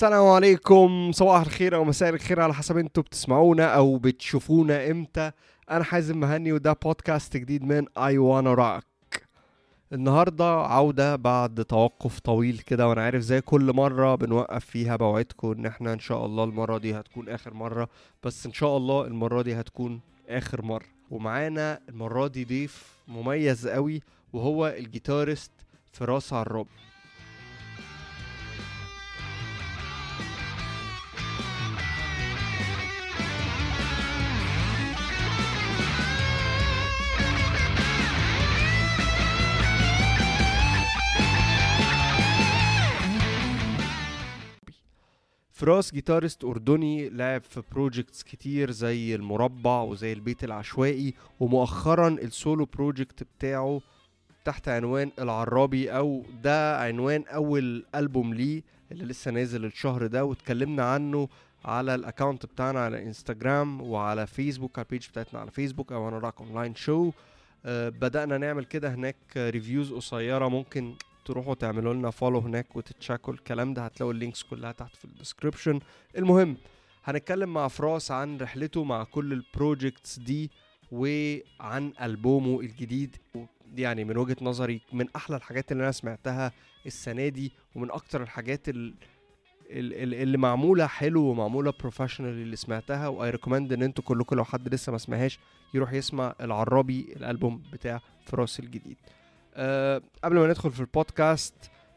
السلام عليكم. صباح الخير أو مساء الخير على حسب أنتوا بتسمعونا أو بتشوفونا إمتى. أنا حازم مهني وده بودكاست جديد من اي وأنا راك النهارده عودة بعد توقف طويل كده وأنا عارف زي كل مرة بنوقف فيها بوعدكم إن إحنا إن شاء الله المرة دي هتكون آخر مرة. بس إن شاء الله المرة دي هتكون آخر مرة. ومعانا المرة دي ضيف مميز قوي وهو الجيتارست فراس عراب فراس جيتارست أردني لعب في بروجيكتس كتير زي المربع وزي البيت العشوائي ومؤخرا ال solo project بتاعه تحت عنوان العرابي أو ده عنوان أول ألبوم ليه اللي لسه نازل الشهر ده واتكلمنا عنه على ال account بتاعنا على إنستجرام وعلى فيسبوك على ال page بتاعتنا على فيسبوك أو أنا راك online show بدأنا نعمل كده هناك reviews قصيرة ممكن تروحوا تعملوا لنا follow هناك وتتشيكوا الكلام ده هتلاقوا ال links كلها تحت في ال description المهم هنتكلم مع فراس عن رحلته مع كل ال projects دي وعن ألبومه الجديد. يعني من وجهة نظري من أحلى الحاجات اللي أنا سمعتها السنة دي ومن أكتر الحاجات اللي اللي معمولة حلو ومعمولة professional اللي سمعتها. و I recommend إن أنتوا كلكم لو حد لسه ما سمعهاش يروح يسمع العرابي الألبوم بتاع فراس الجديد. أه قبل ما ندخل في البودكاست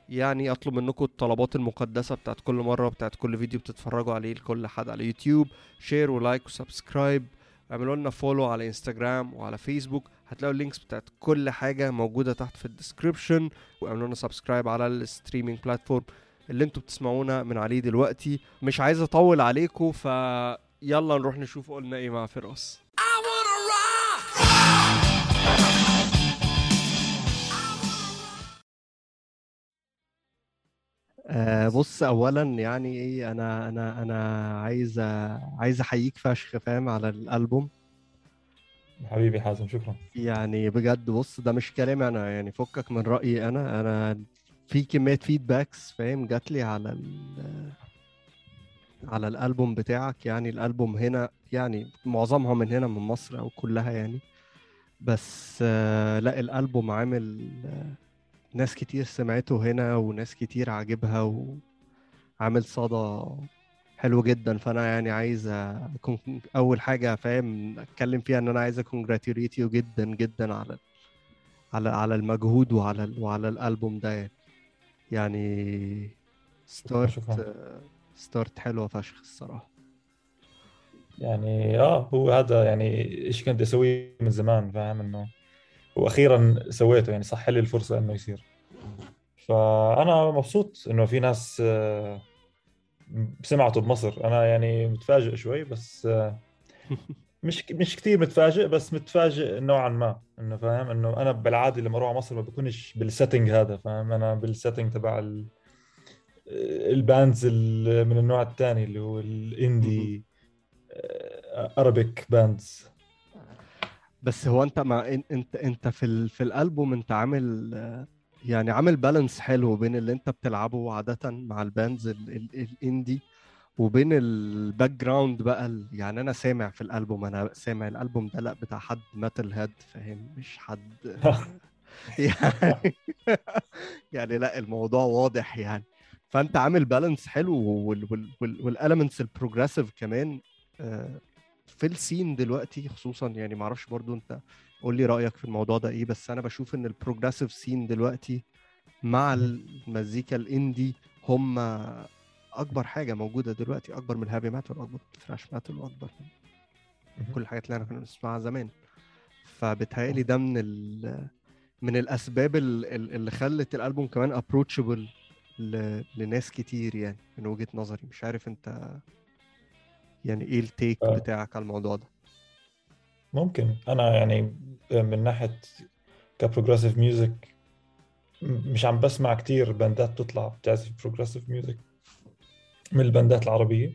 يعني أطلب منكم الطلبات المقدسة بتاعت كل مرة بتاعت كل فيديو بتتفرجوا عليه لكل حد على يوتيوب. share و like و subscribe. اعملوا لنا follow على انستجرام وعلى فيسبوك هتلاقوا ال links بتاعت كل حاجة موجودة تحت في ال description واعملوا لنا subscribe على ال streaming platform اللي أنتوا بتسمعونا من عليه دلوقتي. مش عايز أطول عليكم فيلا نروح نشوف قلنا إيه مع فراس. آه بص اولا يعني إيه أنا أنا أنا عايز عايز أحييك فشخ فاهم على الألبوم. حبيبي حازم شكرا. يعني بجد بص ده مش كلامي أنا يعني فكك من رأيي أنا. أنا في كمية فيدباكس فاهم جات لي على على الألبوم بتاعك. يعني الألبوم هنا يعني معظمها من هنا من مصر أو كلها يعني. بس آه لا الألبوم عامل آه ناس كتير سمعته هنا وناس كتير عاجبها وعامل صدى حلو جدا. فأنا يعني عايز أكون أول حاجة فاهم أتكلم فيها إن أنا عايز ا congratulate you جدا جدا على على على المجهود وعلى وعلى الألبوم ده يعني. يعني start start حلوة فشخ الصراحة. يعني آه هو هذا يعني إيش كنت أسويه من زمان فاهم إنه وأخيرا سويته يعني صح لي الفرصة إنه يصير. فأنا مبسوط إنه في ناس سمعته بمصر. أنا يعني متفاجئ شوي بس مش مش كثير متفاجئ بس متفاجئ نوعا ما. إنه فاهم؟ إنه أنا بالعادة لما أروح على مصر ما بكونش بال setting هذا فاهم؟ أنا بال setting تبع ال... ال bands من النوع الثاني اللي هو ال indie Arabic bands بس هو انت مع انت انت في ال... في الألبوم انت عامل يعني عامل balance حلو بين اللي انت بتلعبه عادة مع ال bands ال... ال... ال indie وبين ال background بقى ال... يعني أنا سامع في الألبوم أنا سامع الألبوم ده لأ بتاع حد metalhead فاهم؟ مش حد يعني يعني لأ الموضوع واضح يعني. فأنت عامل balance حلو وال elements ال progressive كمان في ال scene دلوقتي خصوصا يعني معرفش برضو انت قول لي رأيك في الموضوع ده إيه بس أنا بشوف ان ال progressive scene دلوقتي مع المزيكا ال indie هم أكبر حاجة موجودة دلوقتي أكبر من ال heavy metal واكبر من ال thrash metal واكبر من كل الحاجات اللي انا كنا بنسمعها زمان. فبتهيألي ده من ال من الأسباب اللي خلت الألبوم كمان approachable لناس كتير يعني من وجهة نظري. مش عارف انت يعني إيه ال take آه. بتاعك على الموضوع ده؟ ممكن. أنا يعني من ناحية ك progressive music مش عم بسمع كتير band ات تطلع بتعزف progressive music من ال band ات العربية.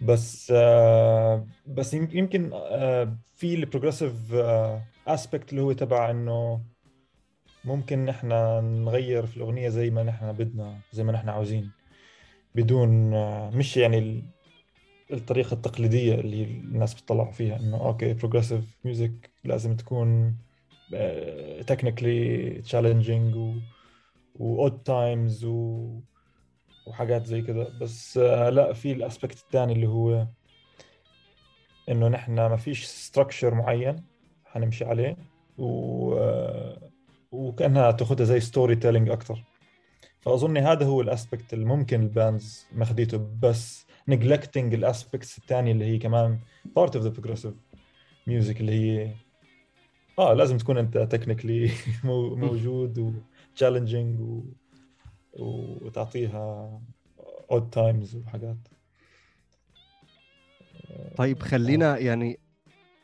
بس آه بس يمكن آه في ال progressive aspect اللي هو تبع إنه ممكن نحن نغير في الأغنية زي ما نحن بدنا زي ما نحن عاوزين بدون آه، مش يعني ال- الطريقة التقليدية اللي الناس بتطلعوا فيها إنه okay progressive music لازم تكون technically challenging و odd times وحاجات زي كده. بس آه، لا في ال aspect الثاني اللي هو إنه نحن ما فيش structure معين حنمشي عليه و آه، وكأنها تاخذها زي storytelling أكثر فأظن هذا هو ال aspect اللي ممكن ال bands ماخذيته بس neglecting ال aspects الثانية اللي هي كمان part of the progressive music اللي هي آه لازم تكون أنت technically موجود و challenging و... وتعطيها odd times وحاجات. طيب خلينا يعني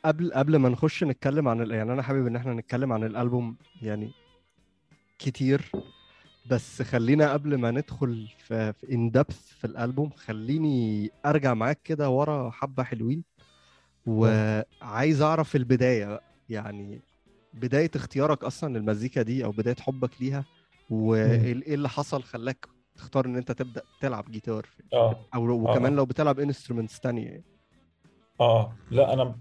قبل قبل ما نخش نتكلم عن يعني أنا حابب إن إحنا نتكلم عن الألبوم يعني كتير. بس خلينا قبل ما ندخل في ان دبث في الألبوم خليني أرجع معاك كده ورا حبة حلوين. وعايز أعرف البداية بقى. يعني بداية اختيارك أصلا للمزيكا دي أو بداية حبك ليها وإيه اللي حصل خلاك تختار إن أنت تبدأ تلعب جيتار آه. أو وكمان آه. لو بتلعب instruments تانية يعني. آه. لا أنا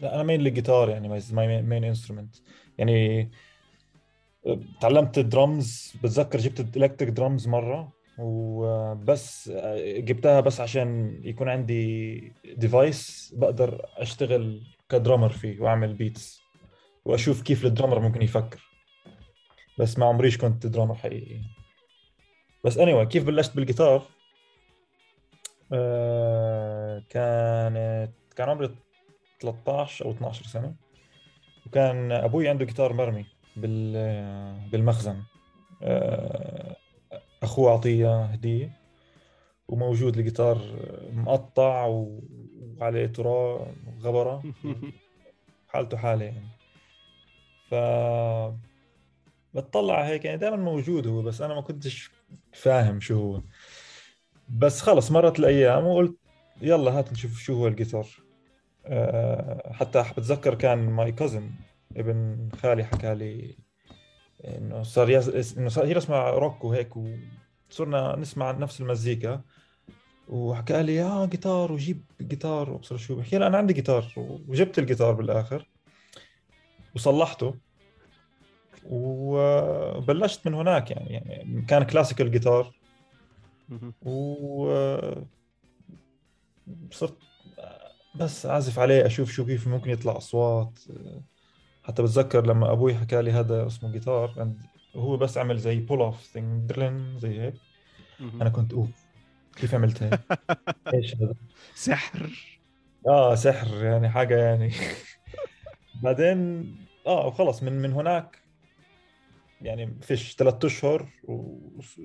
لا أنا main الجيتار يعني my main instrument يعني تعلمت درامز بتذكر جبت ال electric drums مرة وبس جبتها بس عشان يكون عندي device بقدر أشتغل ك drummer فيه وأعمل beats وأشوف كيف ال drummer ممكن يفكر. بس ما عمريش كنت drummer حقيقي. بس anyway كيف بلشت بالجيتار آه كانت كان عمري 13 أو 12 سنة وكان أبوي عنده جيتار مرمي. بالمخزن. آه، أخوه أعطيه هدية. وموجود الجيتار مقطع وعليه تراب غبرة. حالته حالة يعني. ف بتطلع هيك يعني دائما موجود هو بس أنا ما كنتش فاهم شو هو. بس خلص مرت الأيام وقلت يلا هات نشوف شو هو الجيتار. أه حتى بتذكر كان my cousin ابن خالي حكى لي إنه صار يس... إنه صار هي اسمها روك وهيك وصرنا نسمع نفس المزيكا. وحكى لي آه جيتار وجيب جيتار وابصر شو بحكي له أنا عندي جيتار. وجبت الجيتار بالآخر وصلحته. وبلشت من هناك يعني يعني كان classical جيتار و صرت بس أعزف عليه أشوف شو كيف ممكن يطلع أصوات. حتى بتذكر لما أبوي حكى لي هذا اسمه جيتار هو بس عمل زي pull off thing درلن زي هيك. أنا كنت off كيف عملت هيك؟ إيش هذا؟ سحر. آه سحر يعني حاجة يعني. بعدين آه وخلص من من هناك يعني فيش ثلاث أشهر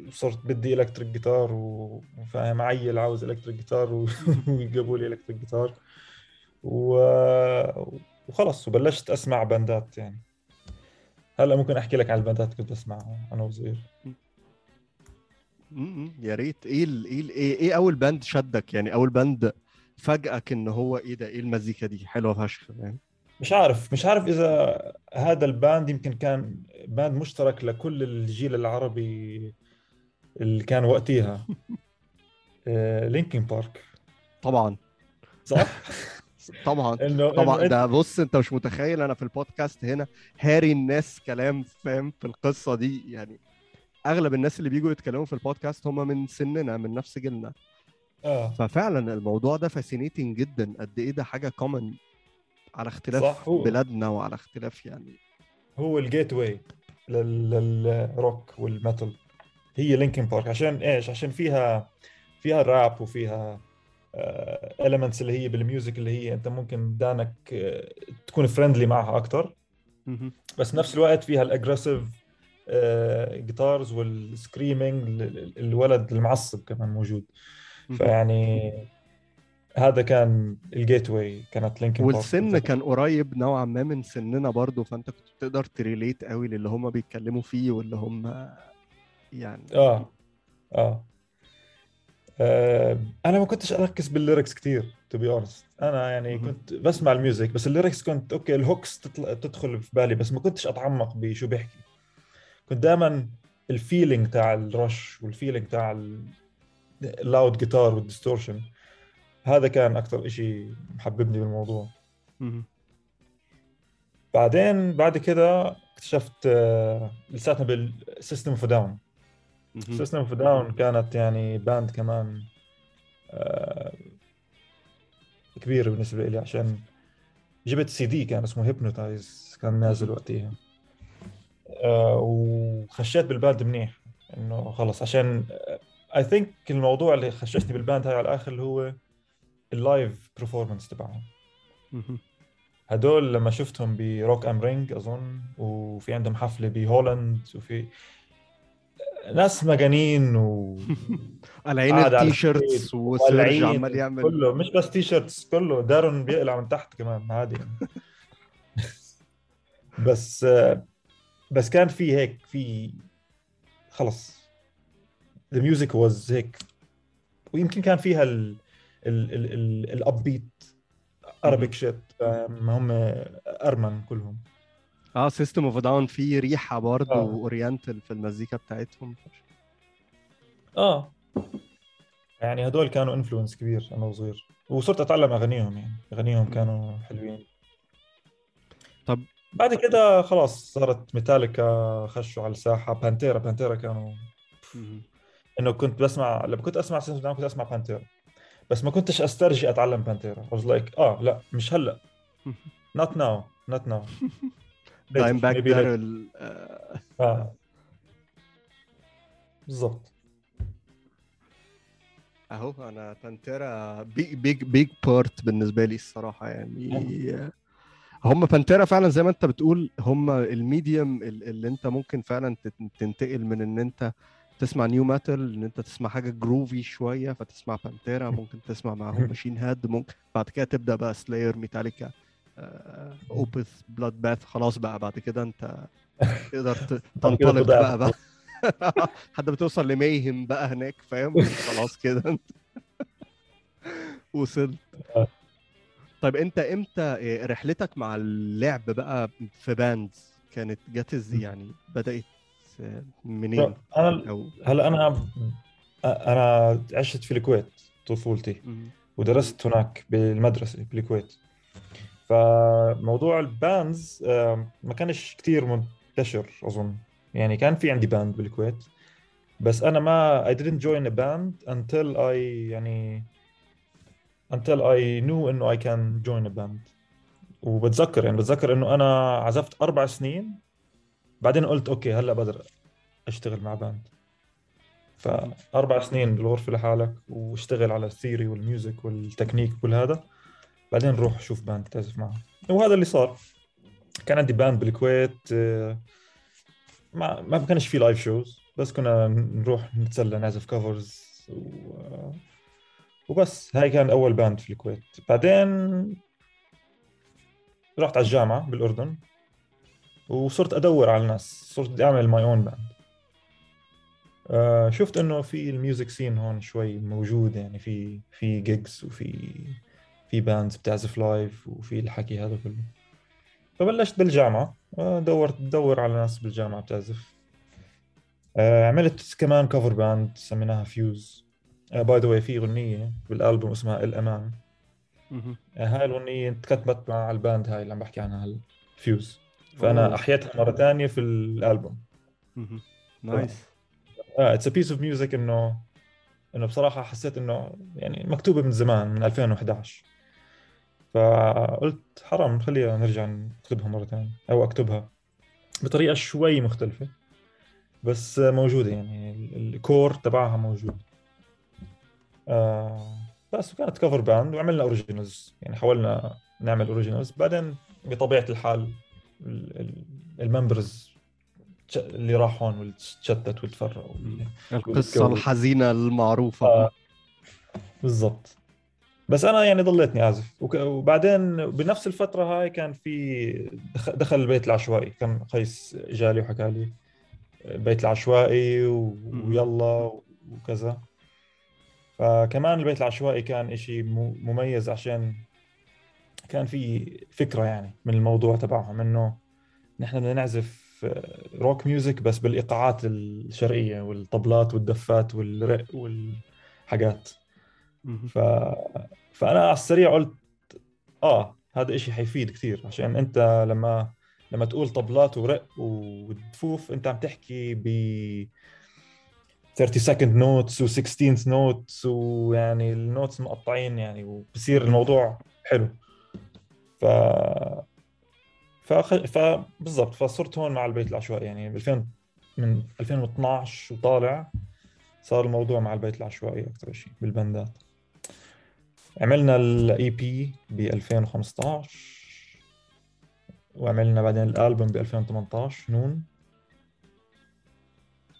وصرت بدي electric جيتار وفاهم عيل عاوز electric جيتار وجابوا لي electric جيتار و... وخلص وبلشت أسمع باندات يعني هلأ ممكن أحكي لك عن الباندات كنت أسمعها أنا وصغير يا ريت. إيه ال... إيه ال... إيه إيه أول band شدك؟ يعني أول band فاجئك إن هو إيه ده؟ إيه المزيكا دي؟ حلوة فشخ فاهم؟ مش عارف مش عارف إذا هذا ال band يمكن كان band مشترك لكل الجيل العربي اللي كان وقتها لينكن بارك. طبعا. صح؟ طبعا طبعا. ده بص أنت مش متخيل أنا في البودكاست هنا هاري الناس كلام فاهم؟ في القصة دي. يعني أغلب الناس اللي بيجوا يتكلموا في البودكاست هم من سننا من نفس جيلنا. آه. ففعلا الموضوع ده fascinating جدا. قد إيه ده حاجة common على اختلاف. بلادنا وعلى اختلاف يعني. هو ال gateway لل rock وال metal هي لينكن بارك عشان إيش؟ عشان فيها فيها راب وفيها elements اللي هي بال music اللي هي أنت ممكن دانك آه، تكون friendly معها أكثر. بس بنفس الوقت فيها ال aggressive guitars وال screaming الولد المعصب كمان موجود. فيعني هذا كان ال gateway كانت لينكن بارك والسن كان قريب نوعا ما من سننا برضو فأنت كنت بتقدر ت relate قوي للي هم بيتكلموا فيه واللي هم يعني آه آه. آه، أنا ما كنتش أركز بال lyrics كثير to be honest أنا يعني. كنت بسمع ال music بس ال lyrics كنت okay ال hooks تطلع تدخل في بالي بس ما كنتش أتعمق بشو بيحكي كنت دائما ال feeling تاع ال rush وال feeling تاع ال... ال loud guitar وال distortion هذا كان أكثر شيء محببني بالموضوع. بعدين بعد كده اكتشفت آه، لساتنا بال System of a Down. System of a Down كانت يعني band كمان آه، كبيرة بالنسبة لي عشان جبت سي دي كان اسمه Hypnotize كان نازل وقتها آه، وخشيت بال band منيح إنه خلص. عشان I think الموضوع اللي خششني بال band هاي على الآخر اللي هو ال live performance تبعهم. هدول لما شفتهم ب Rock am Ring أظن وفي عندهم حفلة ب Holland وفي ناس مجانين و قلعين قاعد على ال T-shirts ال stage وسيرج عمال يعمل كله. مش بس T-shirts كله. دارون بيقلع من تحت كمان عادي. يعني. بس بس كان في هيك في خلص. The music was هيك. ويمكن كان فيها ال ال ال ال ال a bit Arabic shit ما هم أرمن كلهم. آه System of a Down فيه ريحة برضه آه. oriental في المزيكا بتاعتهم. آه. يعني هدول كانوا influence كبير أنا وصغير. وصرت أتعلم أغانيهم يعني. أغانيهم كانوا حلوين. طب بعد كده خلاص صارت ميتاليكا خشوا على الساحة. بانتيرا بانتيرا كانوا. إنه كنت بسمع لما كنت أسمع System كنت أسمع بانتيرا بس ما كنتش أسترجي أتعلم بانتيرا I was like آه لا مش هلأ. not now not now. Dimebag. Darrell آه، بالضبط. أهو أنا بانتيرا big big big part بالنسبة لي الصراحة يعني. هم بانتيرا فعلا زي ما أنت بتقول هم ال medium ال- اللي أنت ممكن فعلا تنتقل من إن أنت تسمع nu metal إن أنت تسمع حاجة groovy شوية فتسمع بانتيرا ممكن تسمع معاهم Machine Head ممكن بعد كده تبدأ بقى سلاير ميتاليكا Opeth Bloodbath خلاص بقى بعد كده انت تقدر تنطلق. بقى بقى. لحد ما توصل ل Mayhem بقى هناك فاهم؟ خلاص كده انت وصلت. آه. طيب انت إمتى إيه، رحلتك مع اللعب بقى في bands كانت جت إزاي يعني بدأت آه، منين؟ أنا أو هلا أنا أنا عشت في الكويت طفولتي. ودرست هناك بالمدرسة بالكويت فموضوع ال bands آم، ما كانش كتير منتشر أظن. يعني كان في عندي band بالكويت بس أنا ما I didn't join a band until I يعني until I knew إنه I can join a band. وبتذكر يعني بتذكر إنه أنا عزفت أربع سنين بعدين قلت okay هلأ بقدر أشتغل مع band فأربع سنين بالغرفه لحالك واشتغل على ال theory وال music وال technique وكل هذا بعدين روح شوف band تعزف معه وهذا اللي صار. كان عندي band بالكويت آه، ما ما كانش في live shows بس كنا نروح نتسلى نعزف covers و... وبس. هاي كان أول band في الكويت. بعدين رحت على الجامعة بالأردن وصرت أدور على الناس. صرت بدي أعمل my own band شفت إنه في ال music scene هون شوي موجود يعني في في gigs وفي في bands بتعزف live وفي الحكي هذا كله. فبلشت بالجامعة. آه، دورت دور على ناس بالجامعة بتعزف. آه، عملت كمان cover band سميناها Fuse by the way في أغنية بالألبوم اسمها الامان مهم. آه، هاي الأغنية انكتبت مع ال band هاي اللي عم بحكي عنها هلا فيوز فأنا أوه. احييتها مرة ثانية في الألبوم. مهم. nice آه it's a piece of music انه إنه بصراحة حسيت إنه يعني مكتوبة من زمان من 2011 فقلت حرام خليها نرجع نكتبها مرة ثانية أو أكتبها بطريقة شوي مختلفة بس موجودة يعني ال- ال core تبعها موجود آه بس وكانت cover band وعملنا originals يعني حاولنا نعمل originals بعدين بطبيعة الحال ال- ال- ال members اللي راح هون وتشتت وتفرقوا القصة والجو. الحزينة المعروفة آه. بالضبط بس أنا يعني ضليتني اعزف وبعدين بنفس الفترة هاي كان في دخ- دخل البيت العشوائي كان قيس جالي وحكى لي البيت العشوائي. ويلا وكذا فكمان البيت العشوائي كان إشي مميز عشان كان في فكرة يعني من الموضوع تبعهم إنه نحن بدنا نعزف روك ميوزك بس بالإيقاعات الشرقية والطبلات والدفات والرق وال حاجات مهم. ف... فأنا على السريع قلت آه هذا إشي حيفيد كثير عشان أنت لما لما تقول طبلات ورق ودفوف أنت عم تحكي ب 30 second notes و 16 notes ويعني ال notes مقطعين يعني وبصير الموضوع حلو. ف فخ... فبالضبط فصرت هون مع البيت العشوائي يعني ب 2000 من 2012 وطالع صار الموضوع مع البيت العشوائي أكثر شيء بال bandات. عملنا ال EP ب 2015 وعملنا بعدين الالبوم ب 2018 نون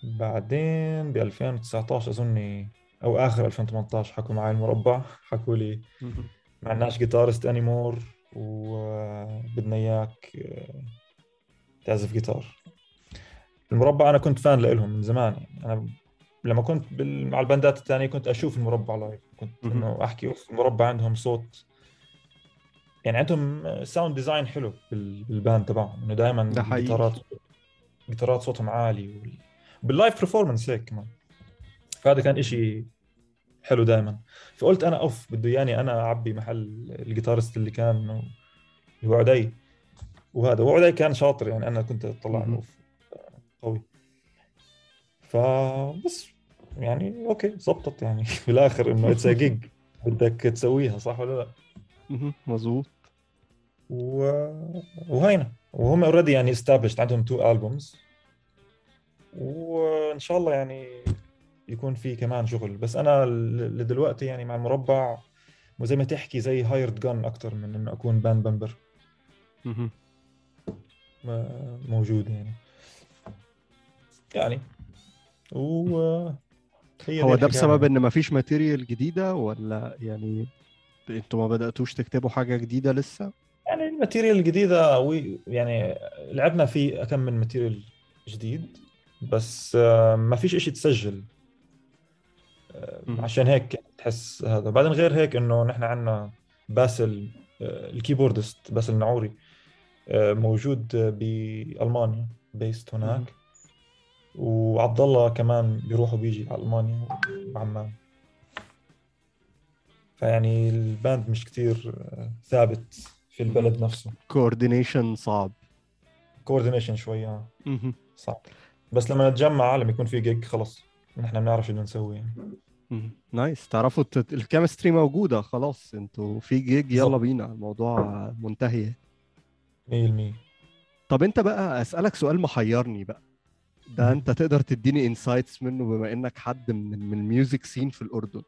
بعدين ب 2019 اظن أو آخر 2018 حكوا معي المربع حكوا لي. ما عندناش guitarist anymore وبدنا إياك تعزف جيتار المربع أنا كنت fan لهم من زمان يعني أنا لما كنت بال... مع ال bandات الثانية كنت أشوف المربع live كنت. إنه أحكي أوف المربع عندهم صوت. يعني عندهم sound design حلو بال... بال band تبعهم. إنه دائما. جيتارات جيتارات صوتهم عالي وال... بال live performance هيك كمان. فهذا كان إشي حلو دائما فقلت أنا أوف بدهم اياني أنا أعبي محل ال guitarist اللي كان اللي هو عدي وهذا وعدي كان شاطر يعني أنا كنت أطلع. انه أوف، قوي. فبس. يعني okay زبطت يعني. بالاخر إنه it's gig بدك تسويها صح ولا لا. مظبوط. و... وهينا. وهم already يعني established عندهم two albums وإن شاء الله يعني يكون في كمان شغل. بس أنا لدلوقتي يعني مع المربع زي ما تحكي زي hired gun أكثر من إنه أكون band member. موجود يعني. يعني. و هو ده بسبب. إن مفيش material جديدة ولا يعني أنتوا ما بدأتوش تكتبوا حاجة جديدة لسه يعني ال material الجديدة we يعني لعبنا في كم من material جديد بس آه، ما فيش إشي تسجل آه،. عشان هيك تحس هذا بعدين غير هيك إنه نحن عندنا باسل آه، ال keyboardist باسل النعوري موجود بألمانيا based. هناك وعبد الله كمان بيروح وبيجي على ألمانيا وعمان فيعني ال band مش كتير ثابت في البلد نفسه. coordination صعب. coordination شوي آه،. صعب. بس لما نتجمع لما يكون في جيج خلص نحن بنعرف شو بدنا نسوي يعني. nice تعرفوا الت- ال chemistry موجودة خلاص أنتوا في جيج يلا. بينا. الموضوع منتهي. 100% طب انت بقى أسألك سؤال محيرني بقى. ده. انت تقدر تديني insights منه بما انك حد من من ال music scene في الأردن.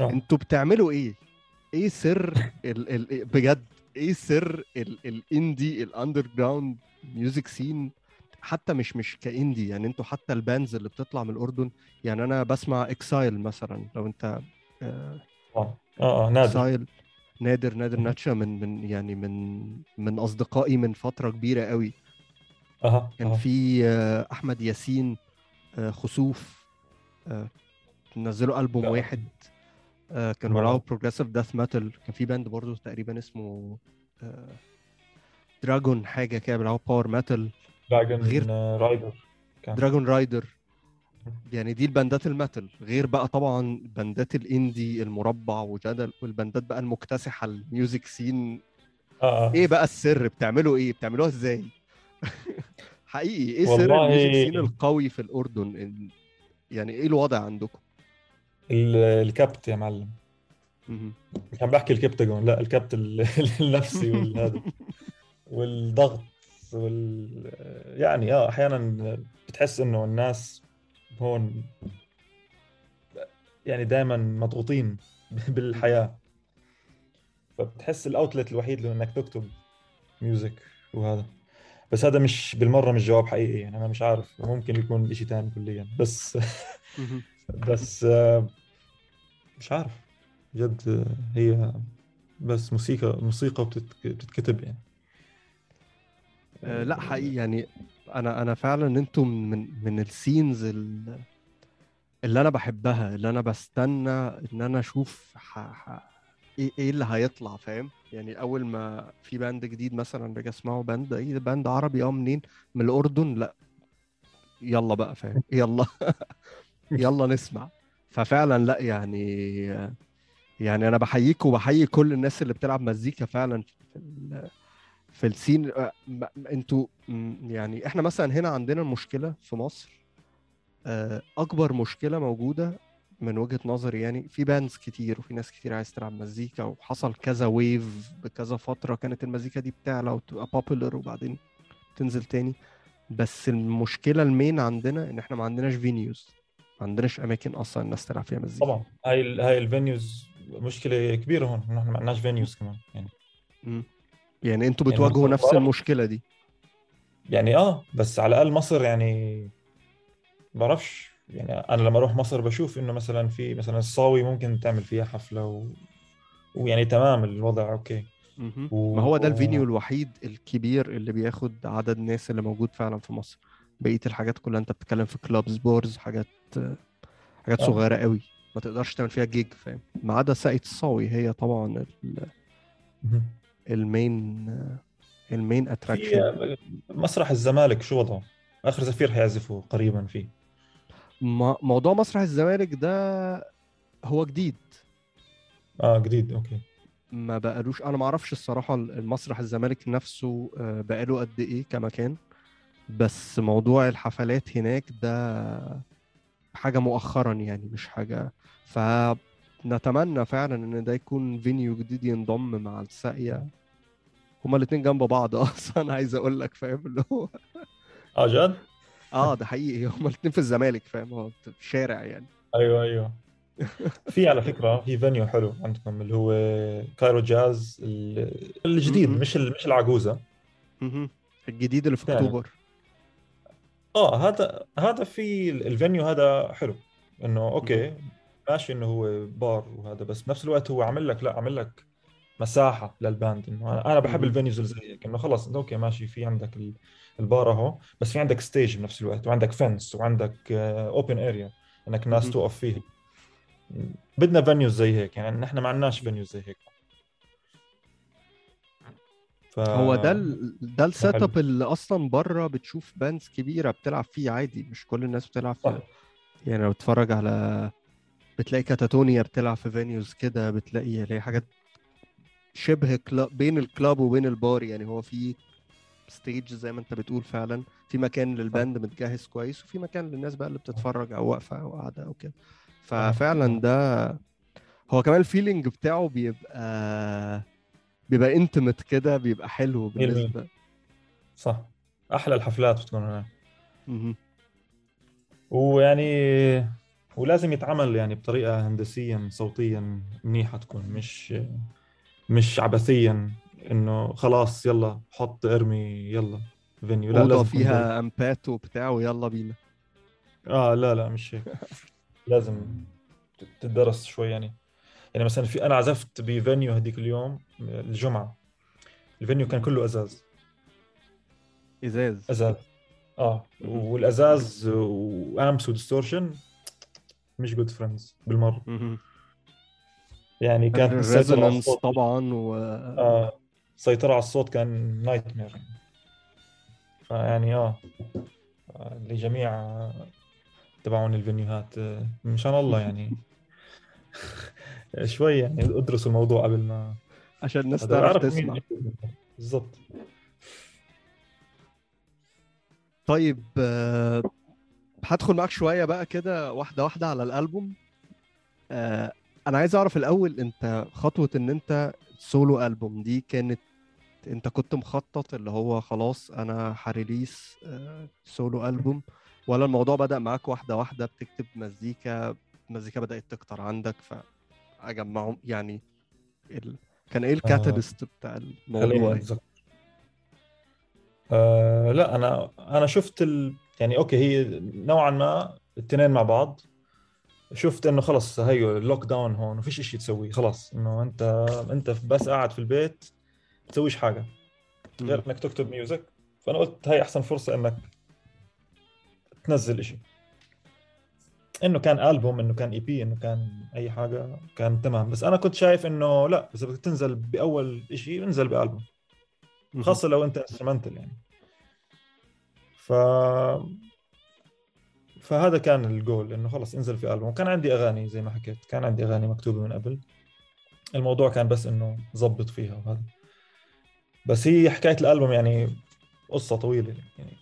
آه. أنتوا بتعملوا إيه؟ إيه سر ال ال بجد إيه سر ال ال indie ال underground music scene حتى مش مش ك indie يعني أنتوا حتى ال bands اللي بتطلع من الأردن يعني أنا بسمع Exile مثلا لو انت آه آه. آه نادر. Exile نادر نادر ناتشا من من يعني من من أصدقائي من فترة كبيرة قوي. أها كان أها. في آه، أحمد ياسين آه، خسوف آه، نزلوا ألبوم. واحد آه، مرة. بيلعبوا progressive death metal كان في band برضه تقريبا اسمه Dragon حاجة كده بيلعبوا power metal Dragon غير- آه، Rider كان. Dragon Rider يعني دي الباندات ال metal. غير بقى طبعا باندات ال indie المربع وجدل والباندات بقى المكتسحة ال music scene آه. إيه بقى السر؟ بتعملوا إيه؟ بتعملوها إزاي؟ حقيقي إيه سر والله- ال music القوي في الأردن؟ يعني إيه الوضع عندكم؟ ال- الكبت يا معلم. عم بحكي الكبتاجون لا الكبت ال- النفسي والهذا والضغط وال يعني آه أحيانا بتحس إنه الناس هون يعني دائما مضغوطين بالحياة. فبتحس الأوتلت الوحيد له انك تكتب ميوزك وهذا. بس هذا مش بالمرة مش جواب حقيقي يعني أنا مش عارف ممكن يكون شيء ثاني كليا بس. بس آه، مش عارف جد آه، هي بس موسيقى موسيقى بتت- بتتكتب يعني آه، لا حقيقي يعني أنا أنا فعلا أنتوا من من, ال scenes ال- اللي أنا بحبها اللي أنا بستنى إن أنا أشوف ح... ح... إيه إيه اللي هيطلع فاهم؟ يعني أول ما في band جديد مثلا باجي أسمعه band إيه band عربي آه منين؟ من الأردن؟ لأ. يلا بقى فاهم؟ يلا. يلا نسمع. ففعلا لأ يعني يعني أنا بحييك وبحيي كل الناس اللي بتلعب مزيكا فعلا في في ال scene. أنتوا يعني إحنا مثلا هنا عندنا المشكلة في مصر آه، أكبر مشكلة موجودة من وجهة نظري يعني في bands كتير وفي ناس كتير عايز تلعب مزيكا وحصل كذا wave بكذا فترة كانت المزيكا دي بتعلى وتبقى popular وبعدين تنزل تاني. بس المشكلة ال main عندنا إن إحنا ما عندناش venues ما عندناش أماكن أصلا الناس تلعب فيها مزيكا. طبعا. هاي ال- هاي ال venues مشكلة كبيرة هون نحن ما عندناش venues كمان يعني. مم. يعني أنتوا يعني بتواجهوا مصر نفس. المشكلة دي. يعني آه بس على الأقل مصر يعني بعرفش. يعني أنا لما أروح مصر بشوف إنه مثلا في مثلا الصاوي ممكن تعمل فيها حفلة و... ويعني تمام الوضع okay. و- ما هو ده ال venue الوحيد الكبير اللي بياخد عدد الناس اللي موجود فعلا في مصر بقية الحاجات كلها أنت بتتكلم في clubs bars حاجات حاجات آه. صغيرة قوي ما تقدرش تعمل فيها جيج فاهم ما عدا ساقية الصاوي هي طبعا ال-. ال main ال main attraction مسرح الزمالك شو وضعه؟ آخر زفير حيعزفوا قريبا فيه موضوع مسرح الزمالك ده هو جديد. آه جديد أوكي. ما بقالوش أنا ما أعرفش الصراحة المسرح الزمالك نفسه آه، بقاله قد إيه كمكان. بس موضوع الحفلات هناك ده حاجة مؤخرا يعني مش حاجة. فنتمنى فعلا إن ده يكون فينيو جديد ينضم مع الساقية. هما الاتنين جنب بعض أصلا عايز أقول لك فاهم اللي هو. آه جد؟ آه ده حقيقي. هما الاتنين في الزمالك فاهم؟ هو في شارع يعني. أيوه أيوه. في على فكرة في venue حلو عندكم اللي هو Cairo Jazz ال- الجديد. مش مش العجوزة. الجديد اللي في. أكتوبر. آه هذا هذا في ال- ال venue هذا حلو. إنه okay ماشي إنه هو بار وهذا بس بنفس الوقت هو عامل لك لا عامل لك مساحة لل band. إنه أنا بحب مم. ال venues اللي زي هيك إنه خلص okay ماشي في عندك ال- البار اهو بس في عندك stage بنفس الوقت وعندك fans وعندك open area إنك مهم. توقف فيها بدنا venues زي هيك يعني نحن ما عندناش venues زي هيك ف... هو ده ال... ده ال set. up اللي أصلا بره بتشوف bands كبيرة بتلعب فيه عادي مش كل الناس بتلعب صح في يعني لو تتفرج على بتلاقي Katatonia بتلعب في venues كده بتلاقي اللي هي حاجات شبه club بين ال club وبين البار يعني هو في stage زي ما انت بتقول فعلا. في مكان لل band متجهز كويس وفي مكان للناس بقى اللي بتتفرج أو واقفة أو قاعدة أو كده. ففعلا ده هو كمان ال feeling بتاعه بيبقى بيبقى intimate كده بيبقى حلو. بالنسبة. صح. أحلى الحفلات بتكون هناك. ويعني ولازم يتعمل يعني بطريقة هندسيا صوتيا منيحة تكون مش مش عبثيا. إنه خلاص يلا حط إرمي يلا venue. لا لازم فيها امبات وبتاع ويلا بينا. آه لا لا مش هيك. لازم تدرس شوي يعني. يعني مثلا في أنا عزفت ب venue هذيك اليوم الجمعة. ال venue كان كله أزاز. إزاز. أزاز. آه والأزاز و amps و distortion مش good friends بالمرة. يعني على ال resonance طبعا و آه. السيطره على الصوت كان nightmare فيعني آه آه، لجميع آه، تبعون الفينيوهات آه، مشان الله يعني. شوي يعني ادرسوا الموضوع قبل ما عشان الناس تعرف تسمع. بالضبط. طيب آه، هدخل معاك شوية بقى كده واحدة واحدة على الألبوم. آه، أنا عايز أعرف الأول أنت خطوة إن أنت سولو ألبوم دي كانت انت كنت مخطط اللي هو خلاص أنا هريليس آه، سولو ألبوم ولا الموضوع بدأ معاك واحدة واحدة بتكتب مزيكا المزيكا بدأت تكتر عندك فأجمعهم؟ يعني ال... كان إيه الكاتاليست بتاع الموضوع آه لا أنا أنا شفت ال... يعني okay هي نوعا ما الاثنين مع بعض. شفت إنه خلص هيو ال lockdown هون وفيش شيء تسويه خلاص إنه أنت أنت بس قاعد في البيت تسويش حاجة. غير إنك تكتب music فأنا قلت هاي أحسن فرصة إنك تنزل إشي. إنه كان ألبوم إنه كان EP إنه كان أي حاجة كان تمام. بس أنا كنت شايف إنه لا إذا بدك تنزل بأول إشي انزل بألبوم. خاصة لو أنت instrumental يعني. ف فهذا كان الجول إنه خلص انزل في ألبوم. وكان عندي أغاني زي ما حكيت كان عندي أغاني مكتوبة من قبل. الموضوع كان بس إنه ظبط فيها وهذا. بس هي حكاية الألبوم يعني قصة طويلة. يعني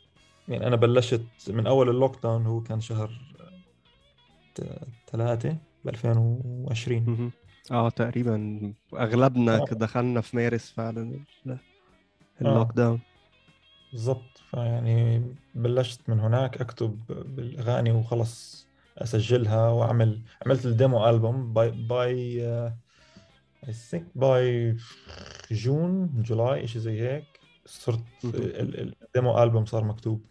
يعني أنا بلشت من أول ال lockdown هو كان شهر ثلاثة ب 2020 مهم. آه تقريبا أغلبنا آه. دخلنا في مارس فعلا ال- ال lockdown بالضبط. فيعني بلشت من هناك أكتب بالأغاني وخلص أسجلها واعمل عملت ال demo album by by I think by June July شيء زي هيك. صرت ال demo album صار مكتوب.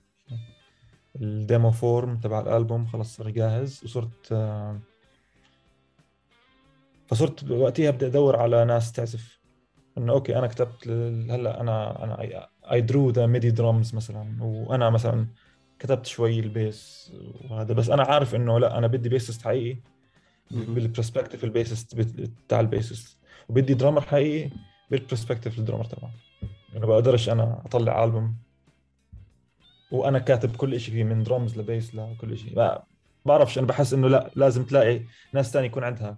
ال demo form تبع الألبوم خلص صار جاهز. وصرت آه، فصرت وقتها بدي أدور على ناس تعزف. إنه okay أنا كتبت هلأ أنا أنا I draw the MIDI drums مثلا. وأنا مثلا كتبت شوي ال bass وهذا. بس أنا عارف إنه لأ أنا بدي bassist حقيقي. بال perspective ال bassist بت- بتاع ال bassist وبدي drummer حقيقي بال perspective ال drummer تبعه. انه بقدرش أنا أطلع البوم وأنا كاتب كل شيء فيه من drums ل bass لكل شيء ما بعرفش أنا بحس إنه لا لازم تلاقي ناس تاني يكون عندها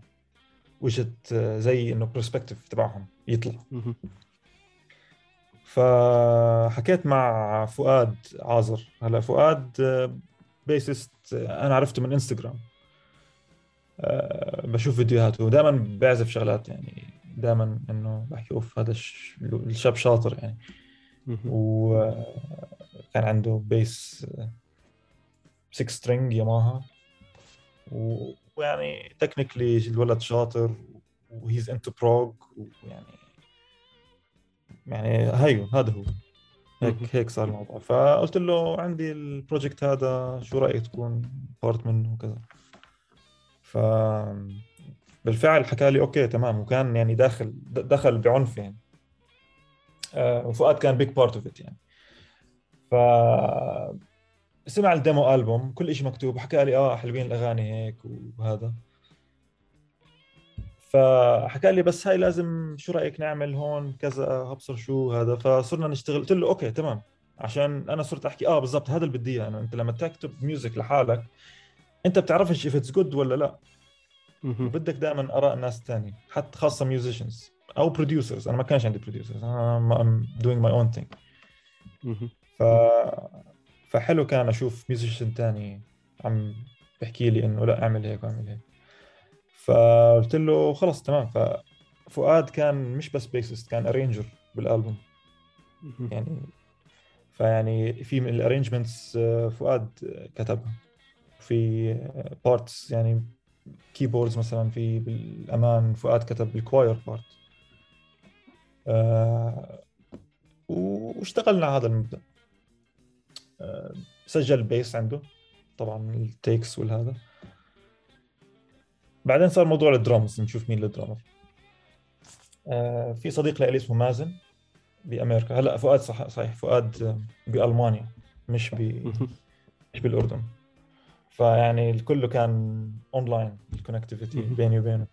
وجهة زي إنه perspective تبعهم يطلع. فحكيت مع فؤاد عازر. هلا فؤاد bassist أنا عرفته من انستغرام بشوف فيديوهاته. ودائما بيعزف شغلات يعني دائما إنه بحكي أوف هذا الش- الشاب شاطر يعني. وكان عنده bass 6 string ياماها ويعني technically الولد شاطر و he's into prog ويعني يعني هيو هذا هو. هيك هيك صار الموضوع. فقلت له عندي ال project هذا شو رأيك تكون part منه وكذا. بالفعل حكى لي okay تمام. وكان يعني داخل دخل بعنف يعني. آه، وفؤاد كان big part of it يعني. ف سمع ال demo album كل شيء مكتوب حكى لي آه حلوين الأغاني هيك وهذا. فحكى لي بس هاي لازم شو رأيك نعمل هون؟ كذا هبصر شو هذا. فصرنا نشتغل. قلت له okay تمام. عشان أنا صرت أحكي آه بالضبط هذا اللي بدي إياه. أنت لما تكتب music لحالك أنت بتعرفش if it's good ولا لا. وبدك دائما آراء ناس تاني حتى خاصة musicians أو producers أنا ما كانش عندي producers أنا doing my own thing. مهم. ف فحلو كان أشوف musician تاني عم بحكي لي إنه لا أعمل هيك وأعمل هيك. فقلت له خلص تمام. ففؤاد كان مش بس bassist كان arranger بالألبوم. يعني فيعني في من ال arrangements فؤاد كتبها. في parts يعني keyboards مثلا في بالأمان فؤاد كتب ال choir part آه واشتغلنا على هذا المبدأ. آه سجل bass عنده طبعا ال takes والهذا. بعدين صار موضوع الدرامز نشوف مين ال drummer آه في صديق لي اسمه مازن بأمريكا. هلا فؤاد صح صحيح فؤاد بألمانيا مش ب. مش بالأردن. فيعني الكل كان online ال connectivity. بيني وبينه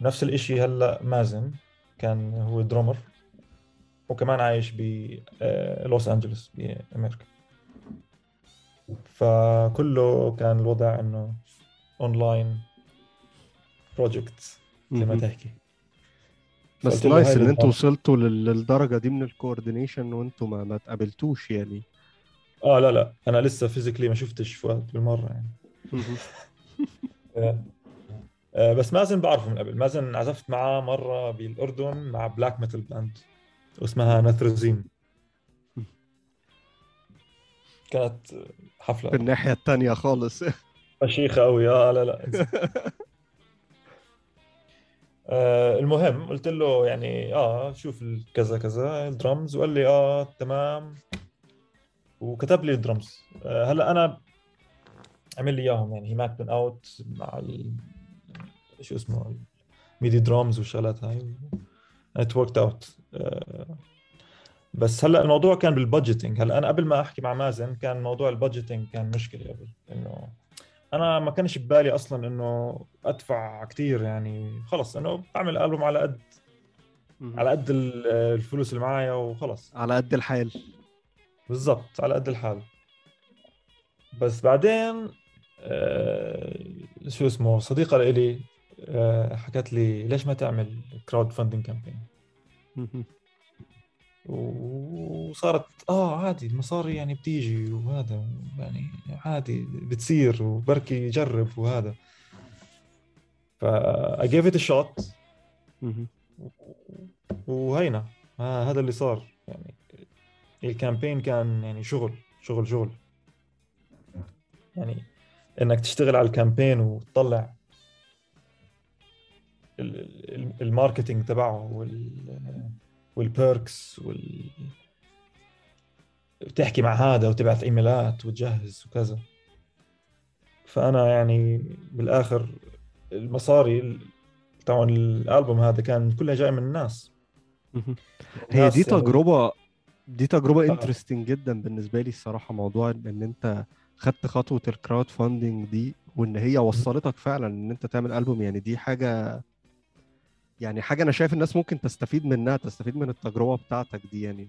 نفس الإشي هلأ مازن كان هو drummer وكمان عايش بلوس أنجلوس بأمريكا فكله كان الوضع إنه online project زي ما. تحكي بس nice إن أنتوا. وصلتوا لل- للدرجة دي من ال coordination وأنتوا ما ما تقابلتوش يعني آه لا لا. أنا لسه physically ما شفتش فؤاد بالمرة يعني. آه، آه، بس مازن بعرفه من قبل. مازن عزفت معاه مرة بالأردن مع بلاك ميتال باند اسمها نثرزيم كانت في حفلة الناحية التانية خالص. فشيخة قوي آه لا لا. آه المهم قلت له يعني آه شوف كذا كذا الدرمز وقال لي آه تمام. وكتب لي الدرمز آه هلا أنا عمل لي إياهم يعني هي ماك بن اوت مع ال... شو اسمه ميدي درامز والشغلات هاي. ات وركت اوت بس هلا الموضوع كان بالبادجيتنج هلا أنا قبل ما أحكي مع مازن كان موضوع البادجيتنج كان مشكلة قبل إنه أنا ما كانش ببالي أصلا إنه أدفع كثير يعني. خلص إنه بعمل البوم على قد. على قد ال- الفلوس اللي معايا وخلص. على قد الحال. بالضبط على قد الحال. بس بعدين آه، شو اسمه صديقة لإلي آه، حكت لي ليش ما تعمل crowdfunding campaign. وصارت آه عادي المصاري يعني بتيجي وهذا يعني عادي بتصير وبركي جرب وهذا. ف I gave it a shot. مهم. وهينا ها- هذا اللي صار يعني. ال campaign كان يعني شغل شغل شغل. يعني إنك تشتغل على ال campaign وتطلع ال- ال- marketing تبعه وال وال perks وال بتحكي مع هذا وتبعت إيميلات وتجهز وكذا. فأنا يعني بالآخر المصاري ال- تاعون الألبوم هذا كان كلها جاي من الناس. هي دي يعني- تجربة دي تجربة آه. interesting جدا بالنسبة لي الصراحة موضوع إن أنت خدت خطوة ال crowdfunding دي وإن هي وصلتك فعلا إن أنت تعمل ألبوم يعني دي حاجة يعني حاجة أنا شايف الناس ممكن تستفيد منها تستفيد من التجربة بتاعتك دي يعني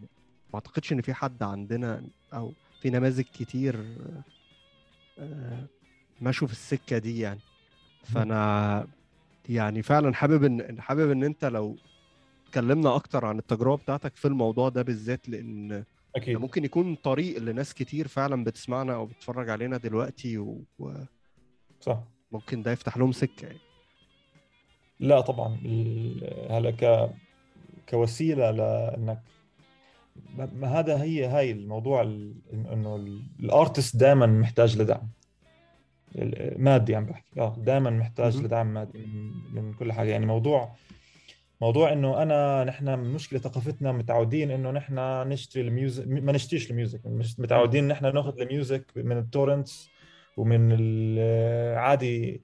ما أعتقدش إن في حد عندنا أو في نماذج كتير آه، مشوا في السكة دي يعني فأنا يعني فعلا حابب إن حابب إن أنت لو اتكلمنا أكتر عن التجربة بتاعتك في الموضوع ده بالذات لأن أكيد. ممكن يكون طريق لناس كتير فعلا بتسمعنا أو بتتفرج علينا دلوقتي و- صح. وممكن ده يفتح لهم سكة يعني. لا طبعا هلا ك كوسيلة لأنك ما هذا هي هاي الموضوع ال- إنه ال- ال artist دائما محتاج لدعم. مادي عم بحكي. آه دائما محتاج. لدعم مادي من كل حاجة. يعني موضوع موضوع إنه أنا نحن مشكله ثقافتنا متعودين إنه نحن نشتري ال music ما نشتريش ال music متعودين نحن ناخذ ال music من ال torrents ومن العادي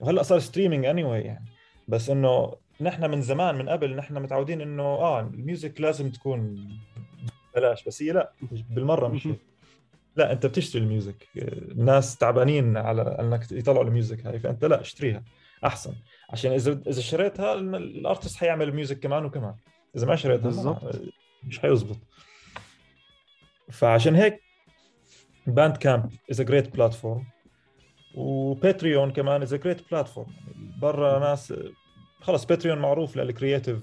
وهلا صار streaming any- anyway يعني. بس إنه نحن من زمان من قبل نحن متعودين إنه آه ال music لازم تكون بلاش بس هي لأ بالمرة مش. لأ أنت بتشتري ال music الناس تعبانين على إنك يطلعوا ال music هاي فأنت لأ اشتريها. أحسن. عشان إذا إذا اشتريتها ال artist حيعمل music كمان وكمان. إذا ما شريتها بالضبط. مش حيزبط. فعشان هيك Bandcamp is a great platform و Patreon كمان is a great platform برا ناس خلص Patreon معروف لل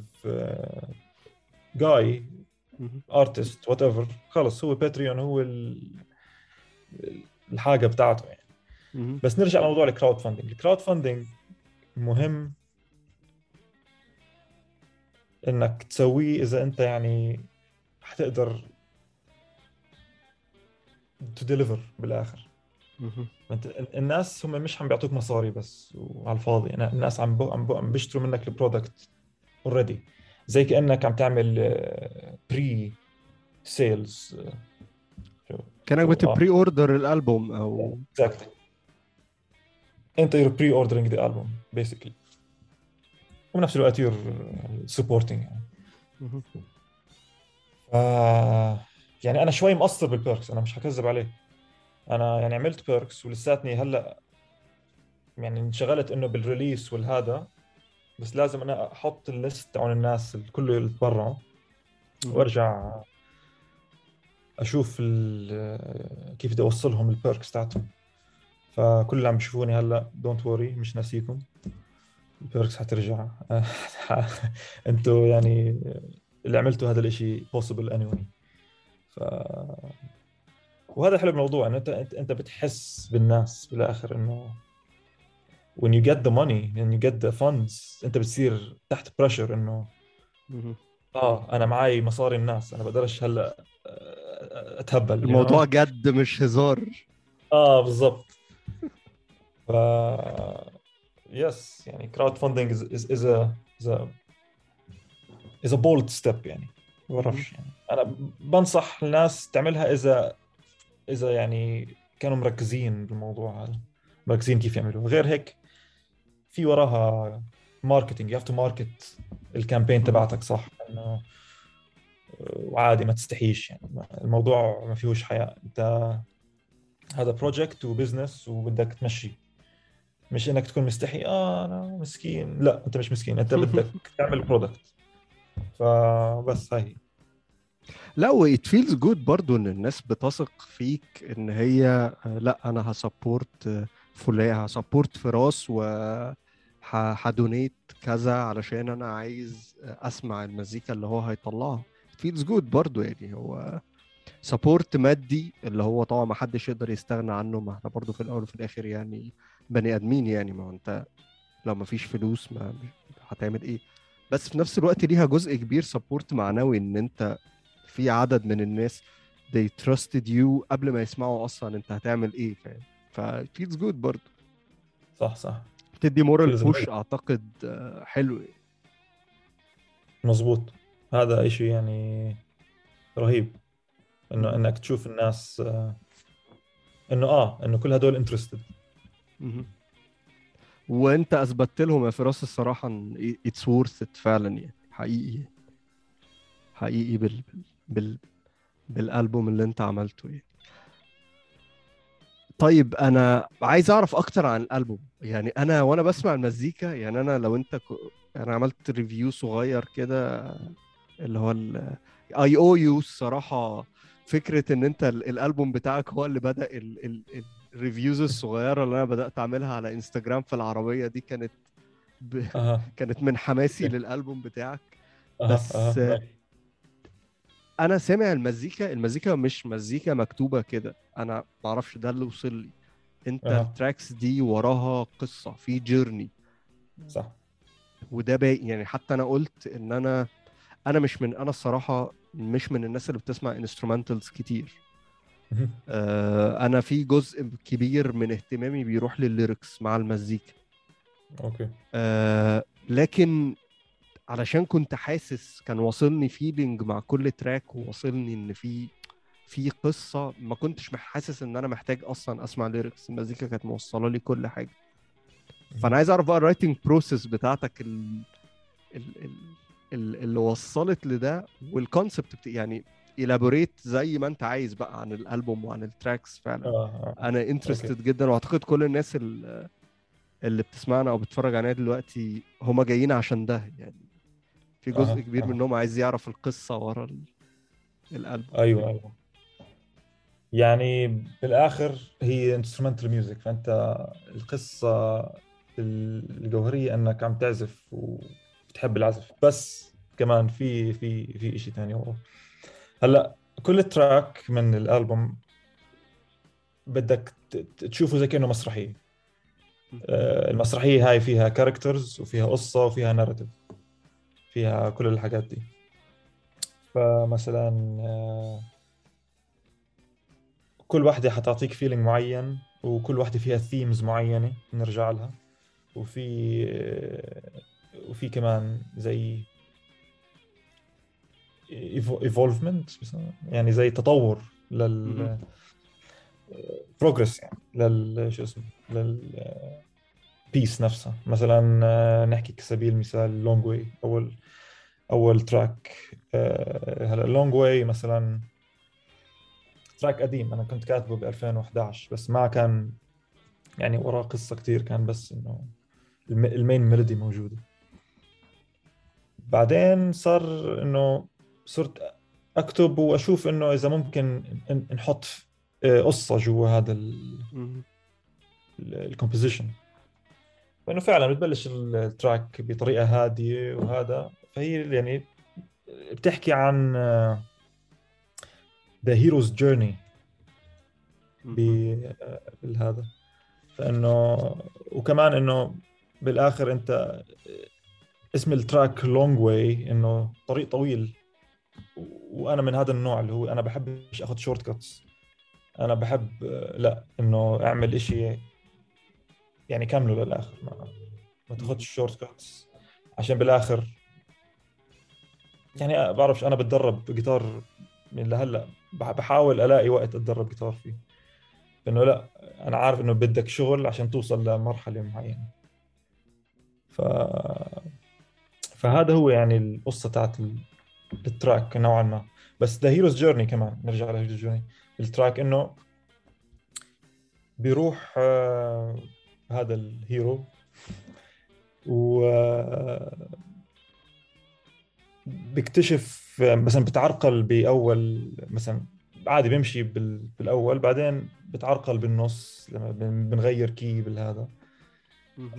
creative guy. artist whatever خلص هو Patreon هو ال- الحاجة بتاعته يعني. بس نرجع لموضوع ال crowdfunding ال crowdfunding مهم إنك تسويه إذا أنت يعني حتقدر to deliver بالآخر. الناس هم مش عم بيعطوك مصاري بس وعلى الفاضي. الناس عم بو عم, بو عم بيشتروا منك ال product already زي كأنك عم تعمل آه، pre-sales كأنك آه. بتبري اوردر الألبوم أو exactly انت you're pre ordering the album basically. وبنفس الوقت you're supporting يعني. مهم. ف يعني أنا شوي مقصر بال perks أنا مش حكذب عليك. أنا يعني عملت perks ولساتني هلأ يعني انشغلت إنه بال release والهذا بس لازم أنا أحط ال list تاعون الناس الكل اللي تبرعوا. مهم. وأرجع أشوف كيف بدي أوصلهم ال perks تاعتهم. فكل اللي عم بيشوفوني هلا don't worry مش ناسيكم. ال perks حترجع أنتوا يعني اللي عملتوا هذا الإشي possible anyway. ف وهذا حلو الموضوع إنه انت انت بتحس بالناس بالآخر إنه when you get the money and you get the funds أنت بتصير تحت pressure إنه. آه أنا معي مصاري الناس أنا بقدرش هلا آه، أتهبل? الموضوع جد مش هزار. آه بالضبط. ف yes يعني crowdfunding is is is bold step يعني. ما بعرفش يعني. أنا بنصح الناس تعملها إذا إذا يعني كانوا مركزين بالموضوع هذا. مركزين كيف يعملوا غير هيك في وراها marketing you have to market ال campaign تبعتك صح. إنه وعادي ما تستحيش يعني. الموضوع ما فيهوش حياء أنت هذا project و business وبدك تمشي. مش إنك تكون مستحي آه أنا مسكين. لا أنت مش مسكين أنت بدك تعمل product فبس هاي. لا و it feels good برضو إن الناس بتثق فيك إن هي آه، لا أنا ه support فلان ه support فراس و ه donate كذا علشان أنا عايز أسمع المزيكا اللي هو هيطلعها. feels good برضو يعني هو support مادي اللي هو طبعا ما حدش يقدر يستغنى عنه ما إحنا برضو في الأول وفي الآخر يعني بني آدمين يعني. ما هو أنت لو ما فيش فلوس ما هتعمل إيه؟ بس في نفس الوقت ليها جزء كبير support معنوي إن أنت في عدد من الناس they trusted you قبل ما يسمعوا أصلا أنت هتعمل إيه فاهم؟ ف feels good برضه صح صح. بتدي moral push. أعتقد آه، حلو. مظبوط. هذا إشي يعني رهيب. إنه إنك تشوف الناس آه، إنه آه إنه كل هدول interested. وأنت أثبتت لهم يا فراس الصراحة إن اتس it فعلا يعني حقيقي. حقيقي بال بال بالألبوم اللي أنت عملته يعني. طيب أنا عايز أعرف أكتر عن الألبوم. يعني أنا وأنا بسمع المزيكا يعني أنا لو أنت ك... أنا عملت review صغير كده اللي هو I owe you الصراحة فكرة إن أنت ال- الألبوم بتاعك هو اللي بدأ ال... ال... reviews الصغيرة اللي أنا بدأت أعملها على انستجرام في العربية دي كانت ب... أها. كانت من حماسي للألبوم بتاعك. أها بس- أها أنا سامع المزيكا المزيكا مش مزيكا مكتوبة كده. أنا ما أعرفش ده اللي وصل لي. أنت أها. ال tracks دي وراها قصة في journey صح. وده باين يعني حتى أنا قلت إن أنا أنا مش من أنا الصراحة مش من الناس اللي بتسمع instrumentals كتير. آه أنا في جزء كبير من اهتمامي بيروح للل lyrics مع المزيكا. okay. آه لكن علشان كنت حاسس كان واصلني feeling مع كل track وواصلني إن في في قصة ما كنتش حاسس إن أنا محتاج أصلا أسمع lyrics المزيكا كانت موصلة لي كل حاجة. فأنا عايز أعرف بقى ال writing process بتاعتك ال... ال... ال... ال... اللي وصلت لده وال concept بت... يعني elaborate زي ما انت عايز بقى عن الألبوم وعن ال tracks فعلا آه آه. أنا interested جدا وأعتقد كل الناس ال- اللي بتسمعنا أو بتتفرج علينا دلوقتي هم جايين عشان ده يعني في جزء أها، كبير أها. منهم عايز يعرف القصة ورا ال- الألبوم أيوه أيوه يعني بالآخر هي instrumental music فأنت القصة الجوهرية أنك عم تعزف وبتحب العزف بس كمان في في في شيء ثاني ورا هلأ كل track من الألبوم بدك تشوفه زي كأنه مسرحية. آه، المسرحية هاي فيها characters وفيها قصة وفيها narrative فيها كل الحاجات دي. فمثلا آه، كل واحدة حتعطيك feeling معين وكل واحدة فيها themes معينة نرجع لها. وفي آه، وفي كمان زي evolvement يعني زي تطور لل. progress يعني لل شو اسمه؟ لل piece نفسها. مثلا آه، نحكي كسبيل المثال Long Way أول أول track آه، هلا Long Way مثلا track قديم. أنا كنت كاتبه ب 2011 بس ما كان يعني وراه قصة كتير كان بس إنه الم- ال main melody موجودة. بعدين صار إنه صرت أكتب وأشوف إنه إذا ممكن نحط قصة جوا هذا. ال composition فانه فعلا بتبلش ال track بطريقة هادية وهذا فهي يعني بتحكي عن the hero's journey. بالهذا فإنه وكمان إنه بالآخر أنت اسم ال track Long Way إنه طريق طويل. وأنا من هذا النوع اللي هو أنا بحبش أخذ shortcuts أنا بحب لا إنه أعمل إشي يعني كمله للآخر ما ما تاخذش shortcuts عشان بالآخر يعني بعرفش أنا بتدرب جيتار من لهلأ. بح- بحاول ألاقي وقت أتدرب جيتار فيه. إنه لا أنا عارف إنه بدك شغل عشان توصل لمرحلة معينة. ف فهذا هو يعني القصة تاعت ال- ال track نوعا ما. بس the hero's journey كمان نرجع ل hero's journey ال track إنه بيروح آه، هذا ال hero و آه، بيكتشف آه، مثلا بتعرقل بأول مثلا عادي بيمشي بال... بالأول بعدين بتعرقل بالنص لما بن- بنغير كي بالهذا.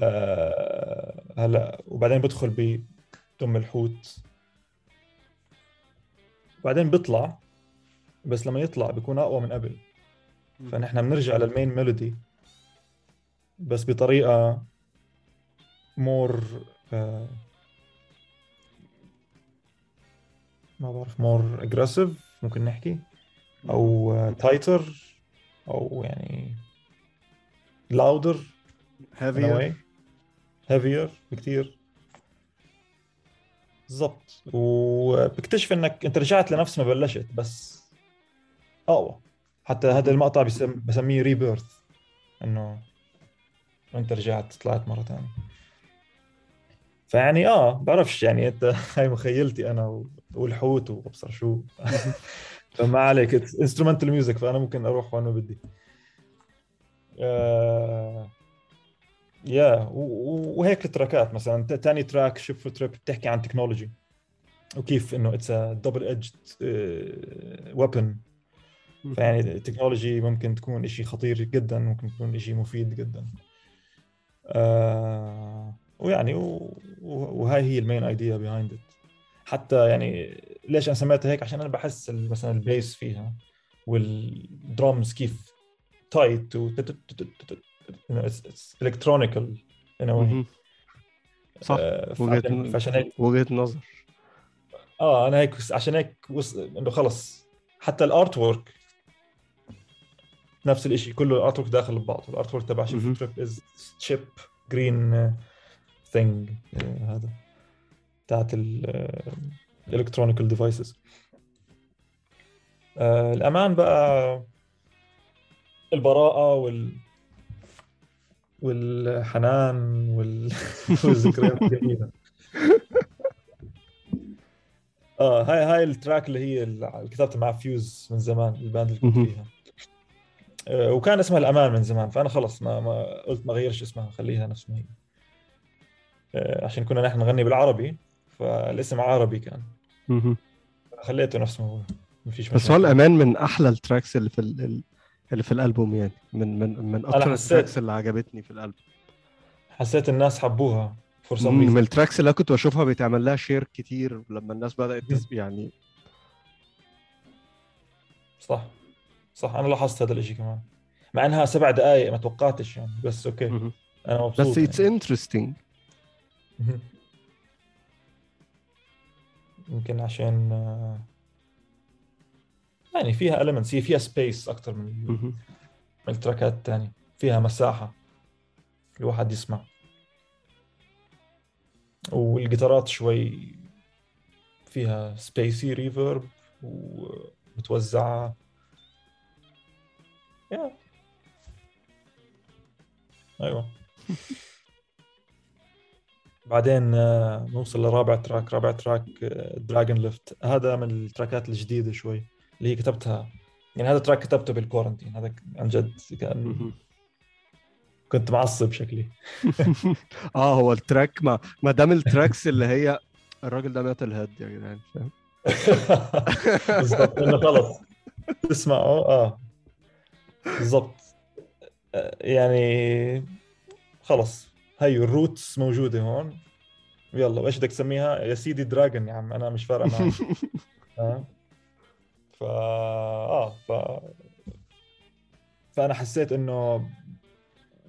آه هلا وبعدين بدخل بدم الحوت. بعدين بيطلع بس لما يطلع بيكون أقوى من قبل. فنحن بنرجع للمين ميلودي بس بطريقة more ما بعرف more aggressive ممكن نحكي أو tighter أو يعني louder heavier heavier بكثير بالضبط. وبكتشف إنك أنت رجعت لنفس ما بلشت بس أقوى. حتى هذا المقطع بسم... بسميه rebirth إنه أنت رجعت طلعت مرة ثانية فيعني آه بعرفش يعني أنت هاي مخيلتي أنا والحوت وأبصر شو. فما عليك instrumental music فأنا ممكن أروح وين ما بدي. آه... yeah وهيك التراكات مثلا. تاني track Sheep for Tribe بتحكي عن technology وكيف إنه it's double-edged weapon فيعني ال technology ممكن تكون إشي خطير جدا ممكن تكون إشي مفيد جدا. آه ويعني وهاي هي ال main idea behind it حتى يعني ليش أنا سميتها هيك؟ عشان أنا بحس مثلا ال bass فيها والدرامز كيف tight و electronical in a way. صح. آه، وجهة فعشان هيك وجهة نظر. آه أنا هيك عشان هيك وص... إنه خلص. حتى الارت وورك نفس الشيء كله الارت وورك داخل ببعض الارت وورك تبع. شيب تريب از شيب جرين ثينج هذا بتاعت الالكترونيكال ديفايسز الأمان بقى البراءة وال والحنان وال... والذكريات الجميلة. آه هاي هاي ال track اللي هي اللي كتبتها مع فيوز من زمان ال band اللي كنت. فيها. آه، وكان اسمها الأمان من زمان فأنا خلص ما ما قلت ما غيرش اسمها خليها نفس ما هي. آه، عشان كنا نحن نغني بالعربي فالاسم عربي كان. خليته نفس ما هو. ما فيش بس هو الأمان من أحلى ال tracks اللي في اللي في الألبوم يعني من من من أكتر حسيت- ال tracks اللي عجبتني في الألبوم حسيت الناس حبوها مم، من ال tracks اللي أنا كنت بشوفها بيتعمل لها share كتير لما الناس بدأت. يعني صح صح أنا لاحظت هذا الشيء كمان مع إنها سبع دقائق ما توقعتش يعني بس okay مهم. أنا مبسوط بس it's يعني. interesting. يمكن عشان آه، يعني فيها elements هي فيها space أكثر من من التراكات الثانية فيها مساحة الواحد يسمع. والجيتارات شوي فيها spacey reverb ومتوزعة. yeah أيوه. بعدين آه، نوصل لرابع track رابع track Dragon Lift هذا من التراكات الجديدة شوي. اللي هي كتبتها. يعني هذا track كتبته بال quarantine هذا عن جد كان كنت معصب شكلي. آه هو ال track ما ما دام ال tracks اللي هي الراجل ده metalhead يا جدعان فاهم؟ بالضبط إنه خلص. تسمعه آه بالضبط. آه، يعني خلص. هي ال roots موجودة هون. يلا وإيش بدك تسميها؟ يا سيدي dragon يا عم أنا مش فارقة معي آه. ف آه ف فأنا حسيت إنه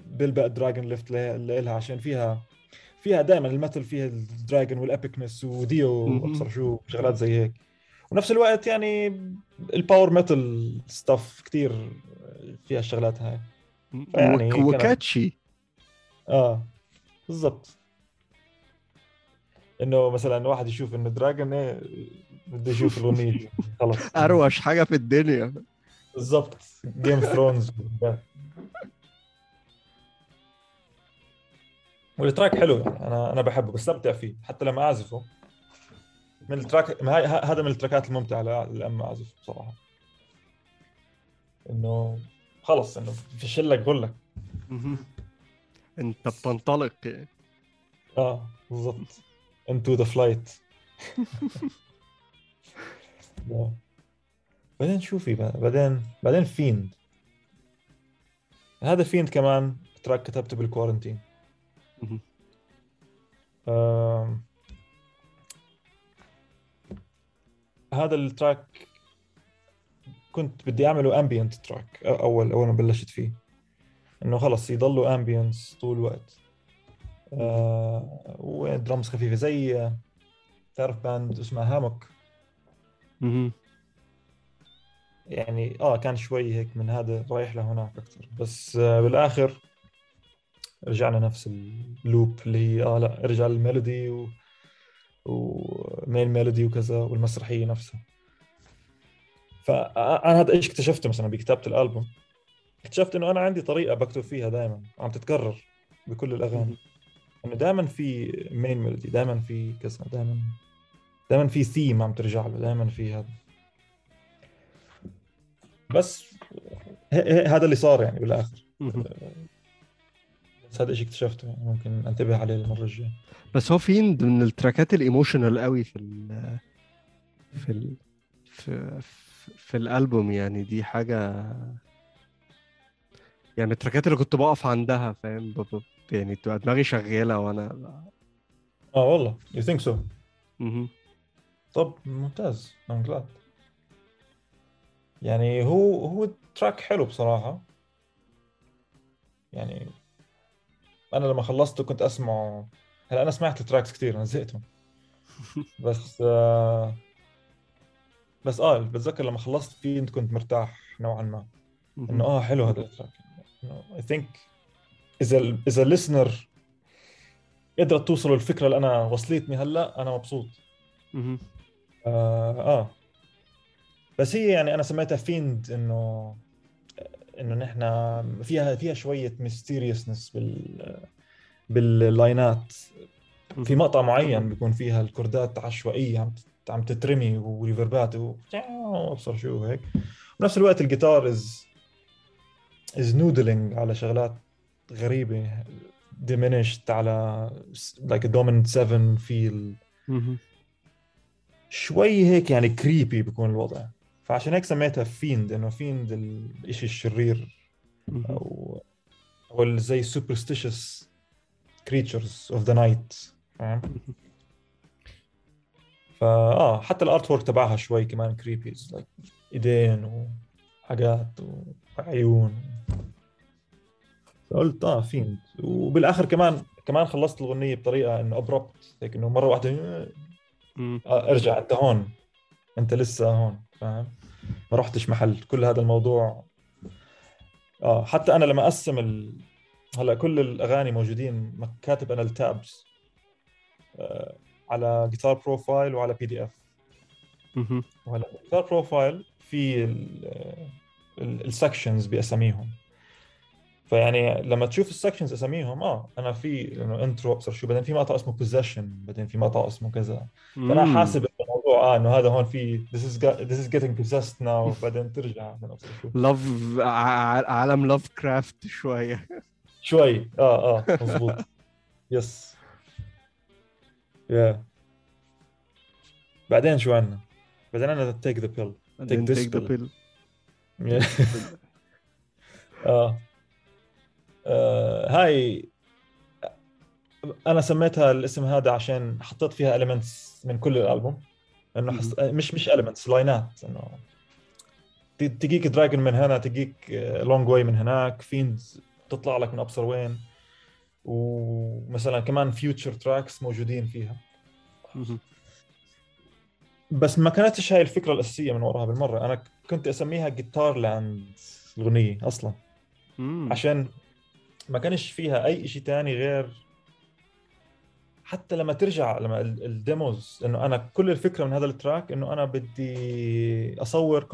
بلبق Dragon Lift لها عشان فيها فيها دائما ال metal فيها ال dragon وال epicness و Dio. وأبصر شو شغلات زي هيك ونفس الوقت يعني ال power metal stuff كثير فيها الشغلات هاي يعني وك- و catchy آه بالضبط إنه مثلا واحد يشوف إنه dragon بده يشوف الأغنية. خلص أروش حاجة في الدنيا. بالضبط. Game of Thrones وال track حلو. يعني أنا أنا بحبه بستمتع فيه. حتى لما أعزفه. من ال track هذا من التراكات الممتعة لما أعزف بصراحة. إنه خلص إنه في لك بقول لك. أنت بتنطلق. آه بالضبط. Into the flight بعدين شوفي بعدين بعدين Fiend هذا Fiend كمان track كتبته بال quarantine. آم، هذا ال track كنت بدي أعمله ambient track اول أول ما بلشت فيه. إنه خلص يضلوا ambience طول الوقت. آه ودرمز خفيفة زي آه، تعرف band اسمها Hammock. يعني آه كان شوي هيك من هذا رايح لهناك أكثر بس آه بالآخر رجعنا نفس ال loop اللي هي آه لا رجع ال melody و و main melody وكذا والمسرحية نفسها. فانا هذا إيش اكتشفته مثلا بكتابة الألبوم؟ اكتشفت إنه أنا عندي طريقة بكتب فيها دائما عم تتكرر بكل الأغاني. إنه دائما في main melody دائما في كذا دائما دائما في ثيم عم ترجع له دائما في هذا. بس هذا اللي صار يعني بالآخر. بس هذا الشيء اكتشفته يعني ممكن انتبه عليه المره الجاية. بس هو Fiend من التراكات ال emotional قوي في ال في ال في في الألبوم يعني دي حاجة يعني التراكات اللي كنت بقف عندها فاهم؟ ب- ب- يعني تبقى دماغي شغالة وأنا آه والله you think so. طب ممتاز. I'm glad. يعني هو هو track حلو بصراحة. يعني أنا لما خلصته كنت أسمعه. هلا أنا سمعت ال tracks كثير أنا زهقتهم. بس آه بس آه بتذكر لما خلصت فيه كنت مرتاح نوعا ما. مهم. آه حلو هذا ال track think إذا ال- إذا ال listener قدرت توصل الفكرة اللي أنا وصلتني هلأ أنا مبسوط. آه, آه. بس هي يعني أنا سميتها Fiend إنه إنه نحن فيها فيها شوية mysteriousness بال باللاينات. في مقطع معين بيكون فيها الكوردات عشوائية عم عم تترمي وريفربات و أبصر شو هيك. بنفس الوقت الجيتار is is noodling على شغلات غريبة diminished على like a dominant 7 feel. مهم. شوي هيك يعني creepy بيكون الوضع. فعشان هيك سميتها Fiend إنه Fiend الشيء الشرير. أو أو زي superstitious creatures of the night فاهم؟ فا آه حتى ال artwork تبعها شوي كمان creepy like إيدين وحاجات وعيون فقلت آه Fiend وبالآخر كمان كمان خلصت الاغنيه بطريقة إنه abrupt هيك إنه مرة واحدة ارجع انت هون. انت لسه هون فاهم؟ ما رحتش محل. كل هذا الموضوع آه حتى أنا لما أقسم ال... هلأ كل الأغاني موجودين كاتب أنا ال tabs آه على Guitar Pro file وعلى PDF. وهلأ Guitar Pro file في ال sections بأساميهم. فيعني لما تشوف ال sections اساميهم آه أنا في إنه intro ابصر شو بعدين في مقطع اسمه possession بعدين في مقطع اسمه كذا. فأنا. حاسب الموضوع آه إنه هذا هون في this is this is getting possessed now بعدين ترجع من ابصر شو لاف عالم لاف كرافت شوية شوي. آه آه مضبوط yes yeah بعدين شو عندنا؟ بعدين عندنا Take the Pill the pill. pill. آه. آه، هاي أنا سميتها الاسم هذا عشان حطيت فيها elements من كل الألبوم. إنه حس... مش مش elements لاينات إنه تجيك Dragon من هنا تجيك Long Way من هناك فيندز تطلع لك من ابصر وين. ومثلا كمان future tracks موجودين فيها. بس ما كانتش هاي الفكرة الأساسية من وراها بالمرة. أنا كنت أسميها Guitar Land الاغنيه أصلا. عشان ما كانش فيها أي شيء تاني غير حتى لما ترجع لما ال- ال demos إنه أنا كل الفكرة من هذا ال track إنه أنا بدي أصور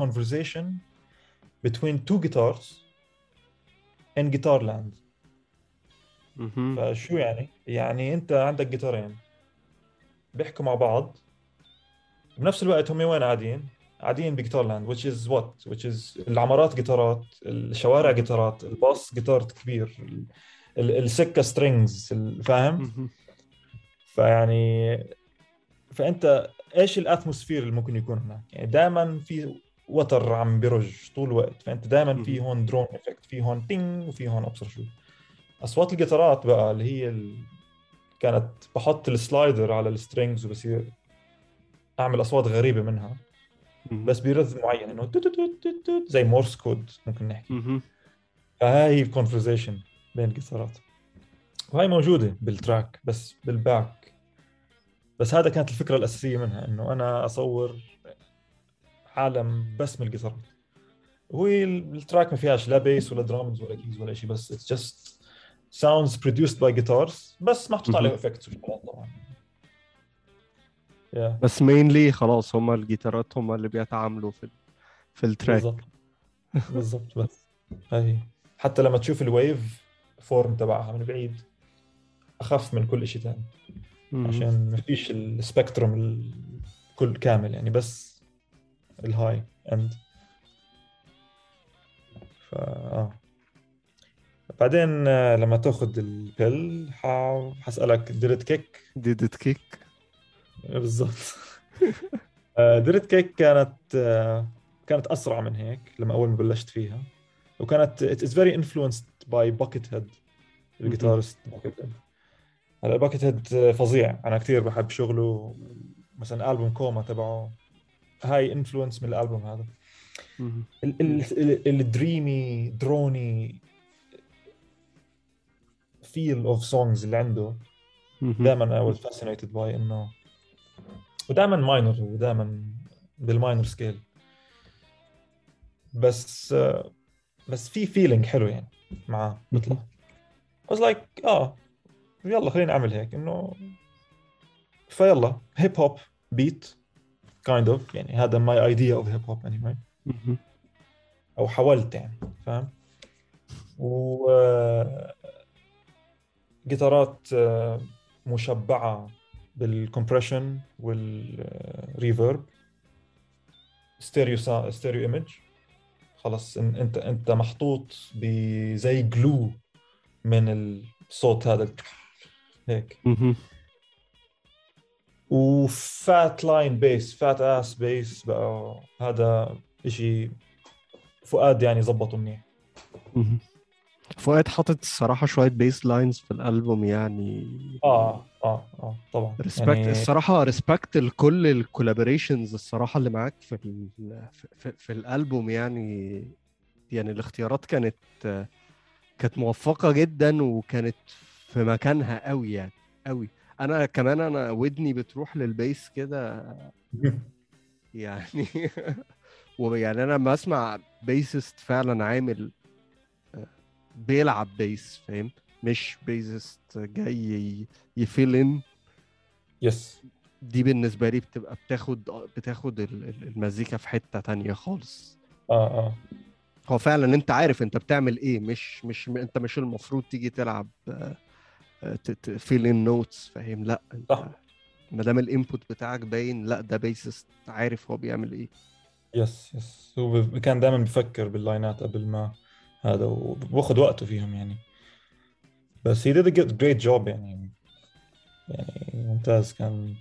between two guitars in guitar land مهم. فشو يعني؟ يعني أنت عندك جيتارين بيحكوا مع بعض بنفس الوقت هم وين قاعدين؟ قاعدين ب guitar land which is what؟ which is العمارات جيتارات، الشوارع جيتارات، الباص جيتار كبير، ال- ال- السكة strings فاهم؟ فيعني فأنت إيش ال atmosphere اللي ممكن يكون هناك؟ يعني دائما في وتر عم برن طول الوقت فأنت دائما في. هون drone effect في هون ting وفي هون ابصر شو أصوات الجيتارات بقى اللي هي ال... كانت بحط ال slider على ال strings وبصير أعمل أصوات غريبة منها. بس ب rhythm معين إنه زي Morse code ممكن نحكي. فهاي هي ال conversation بين الجيتارات وهي موجودة بال track بس بال back بس هذا كانت الفكرة الأساسية منها إنه أنا أصور عالم بس من الجيتارات وهي ال track ما فيهاش لا bass ولا درامز ولا keys ولا شيء بس it's just sounds produced by guitars بس محطوط عليه. effects وشغلات طبعا. Yeah. بس mainly خلاص هما الجيتارات هما اللي بيتعاملوا في في ال track بالضبط بالضبط بس. هاي حتى لما تشوف ال wave form تبعها من بعيد أخف من كل شيء ثاني. عشان ما فيش ال spectrum الكل كامل يعني بس ال high end ف آه. بعدين آه، لما تاخذ ال Pill ح- حسألك Dirt Kick it kick بالضبط. Dirt Kick كانت آه، كانت أسرع من هيك لما أول ما بلشت فيها. وكانت it is very influenced by Buckethead ال guitarist Buckethead. هلا Buckethead فظيع. أنا كثير بحب شغله. مثلا ألبوم Colma تبعه هاي influence من الألبوم هذا. ال dreamy drony feel of songs اللي عنده. دائما I was fascinated by إنه ودائما minor ودائما بال minor scale بس آه، بس في feeling حلو يعني معاه. بيطلع I was like آه يلا خلينا نعمل هيك. إنه فيها hip hop beat kind of يعني هذا my idea of hip hop anyway. مهم. أو حاولت يعني فاهم؟ و آه، جيتارات آه، مشبعة. بال compression وال reverb stereo سا... stereo image خلص انت إنت محطوط بزي glow من الصوت هذا. هيك. و fat line bass fat ass bass بقى. هذا إشي فؤاد يعني زبطه منيح. فؤاد حاطط الصراحة شوية bass lines في الألبوم يعني. آه آه آه طبعا. respect يعني الصراحة respect لكل ال collaborations الصراحة اللي معاك في ال... في, في, في الألبوم يعني. يعني الاختيارات كانت كانت موفقة جدا وكانت في مكانها قوي يعني قوي. أنا كمان أنا ودني بتروح لل bass كده. يعني ويعني أنا لما أسمع bassist فعلا عامل بيلعب bass فاهم؟ مش bassist جاي ي fill in بس دي بالنسبة لي بتبقى بتاخد بتاخد ال- ال- المزيكا في حتة تانية خالص. آه آه. هو فعلا أنت عارف أنت بتعمل إيه مش مش أنت مش المفروض تيجي تلعب fill in notes فاهم؟ لأ صح. ما دام ال input بتاعك باين لأ ده bassist عارف هو بيعمل إيه. yes yes هو كان دائما بفكر باللاينات قبل ما هذا وباخذ وقته فيهم يعني. بس he did a great job يعني. يعني ممتاز كان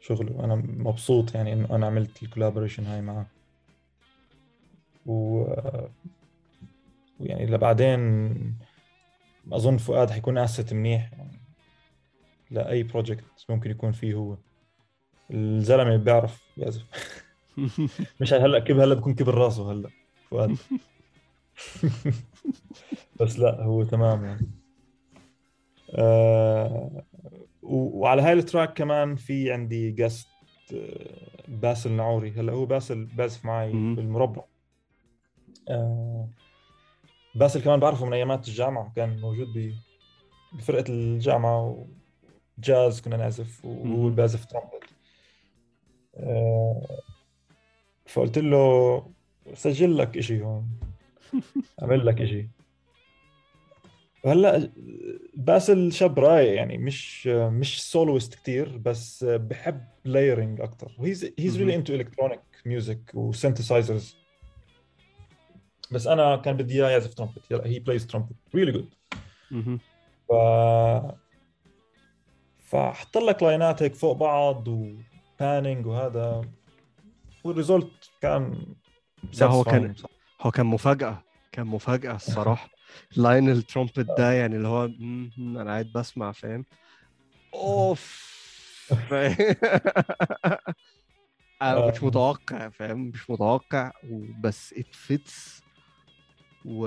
شغله. أنا مبسوط يعني إنه أنا عملت ال collaboration هاي معه. و ويعني لبعدين أظن فؤاد حيكون asset منيح يعني. لأي project ممكن يكون فيه هو. الزلمة بيعرف يعزف مش هلأ كبر هلأ بكون كبر راسه هلأ فؤاد. بس لا هو تمام يعني. آه وعلى هاي ال track كمان في عندي guest باسل نعوري. هلا هو باسل bass ـف معي. بالمربع. آه باسل كمان بعرفه من أيامات الجامعة. كان موجود بفرقة الجامعة وجاز كنا نعزف وهو مهم. بيعزف ترامبت آه فقلت له سجل لك إشي هون. أعمل لك إشي. هلأ باسل شاب رايق يعني مش مش soloist كتير بس بحب layering أكثر he's he's really. انتو electronic music و synthesizers بس أنا كان بدي إياه يعزف ترامبت يلا he plays trumpet really good. ف فحط لك line ات هيك فوق بعض و panning وهذا. وال result كان لا هو كان. هو كان مفاجأة كان مفاجأة الصراحة line ال trumpet ده يعني اللي هو أنا قاعد بسمع فاهم أوف فاهم؟ أنا كنتش آه. متوقع فاهم مش متوقع بس it fits و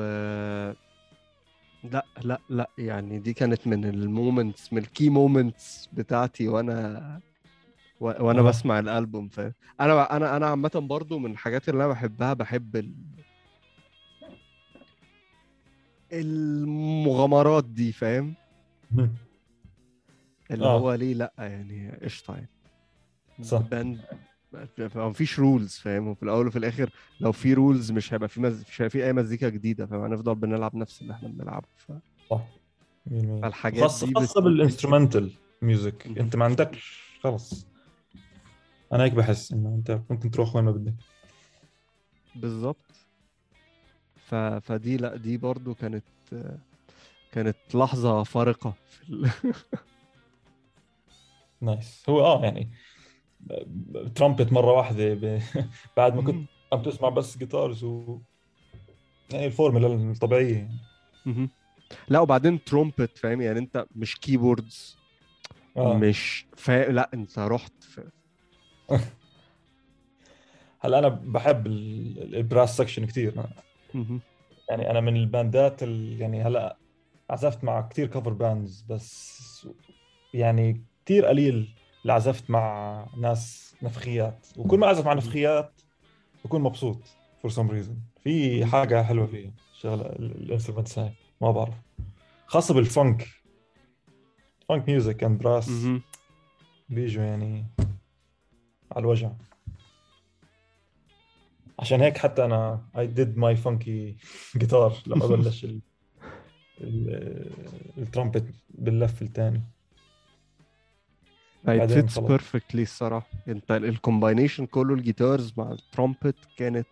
لا لا لا يعني دي كانت من ال moments من ال key moments بتاعتي وأنا و- وأنا آه. بسمع الألبوم فاهم أنا أنا أنا عامة برضو من الحاجات اللي أنا بحبها بحب ال... المغامرات دي فاهم. اللي آه. هو ليه لأ يعني قشطة يعني. صح. band ما فيش rules فاهم؟ وفي الأول وفي الآخر لو في rules مش هيبقى في مز... مش هيبقى في أي مزيكا جديدة فاهم؟ هنفضل بنلعب نفس اللي إحنا بنلعبه ف... صح. 100% فالحاجات خاصة دي خاصة بت- بال instrumental music. أنت ما عندكش خلص أنا هيك بحس إنه أنت ممكن تروح وين ما بدك. بالظبط. ف... فدي لا دي برضو كانت كانت لحظة فارقة في ال... nice. هو آه يعني ترامبت مرة واحدة ب... بعد ما كنت عم تسمع بس guitars و يعني الفورمولا الطبيعية يعني. لا وبعدين ترومبت فاهم؟ يعني انت مش keyboards آه. مش فا... لا انت رحت في... هلأ أنا بحب ال- brass section كثير. يعني أنا من ال band ات ال... يعني هلأ عزفت مع كثير cover bands بس يعني كثير قليل اللي عزفت مع ناس نفخيات. وكل ما أعزف مع نفخيات بكون مبسوط for some reason في حاجة حلوة فيها شغلة ال instruments هاي ما بعرف. خاصة بال funk funk music and brass. بيجوا يعني على الوجع. عشان هيك حتى أنا I did my funky guitar لما بلش ال... ال... الترامبت باللف الثاني fits خلاص. perfectly الصراحة. أنت ال combination كله ال guitars مع الترومبت كانت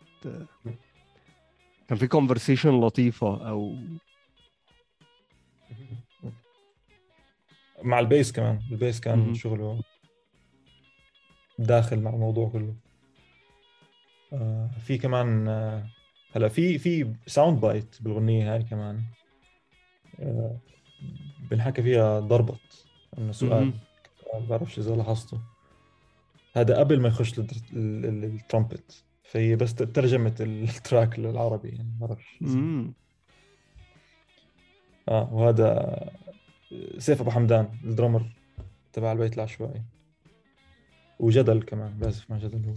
كان في conversation لطيفة أو مع ال bass كمان. ال bass كان مهم. شغله داخل مع الموضوع كله. آه في كمان آه هلا في في sound bite بالغنية هاي كمان. آه بنحكي فيها ضربت انه سؤال. ما بعرفش إذا لاحظته هذا قبل ما يخش ال- ال- ال- الترامبت فهي بس ترجمة ال track للعربي يعني ما بعرفش. آه وهذا سيف أبو حمدان ال drummer تبع البيت العشوائي. وجدل كمان باسف مع جدل هو.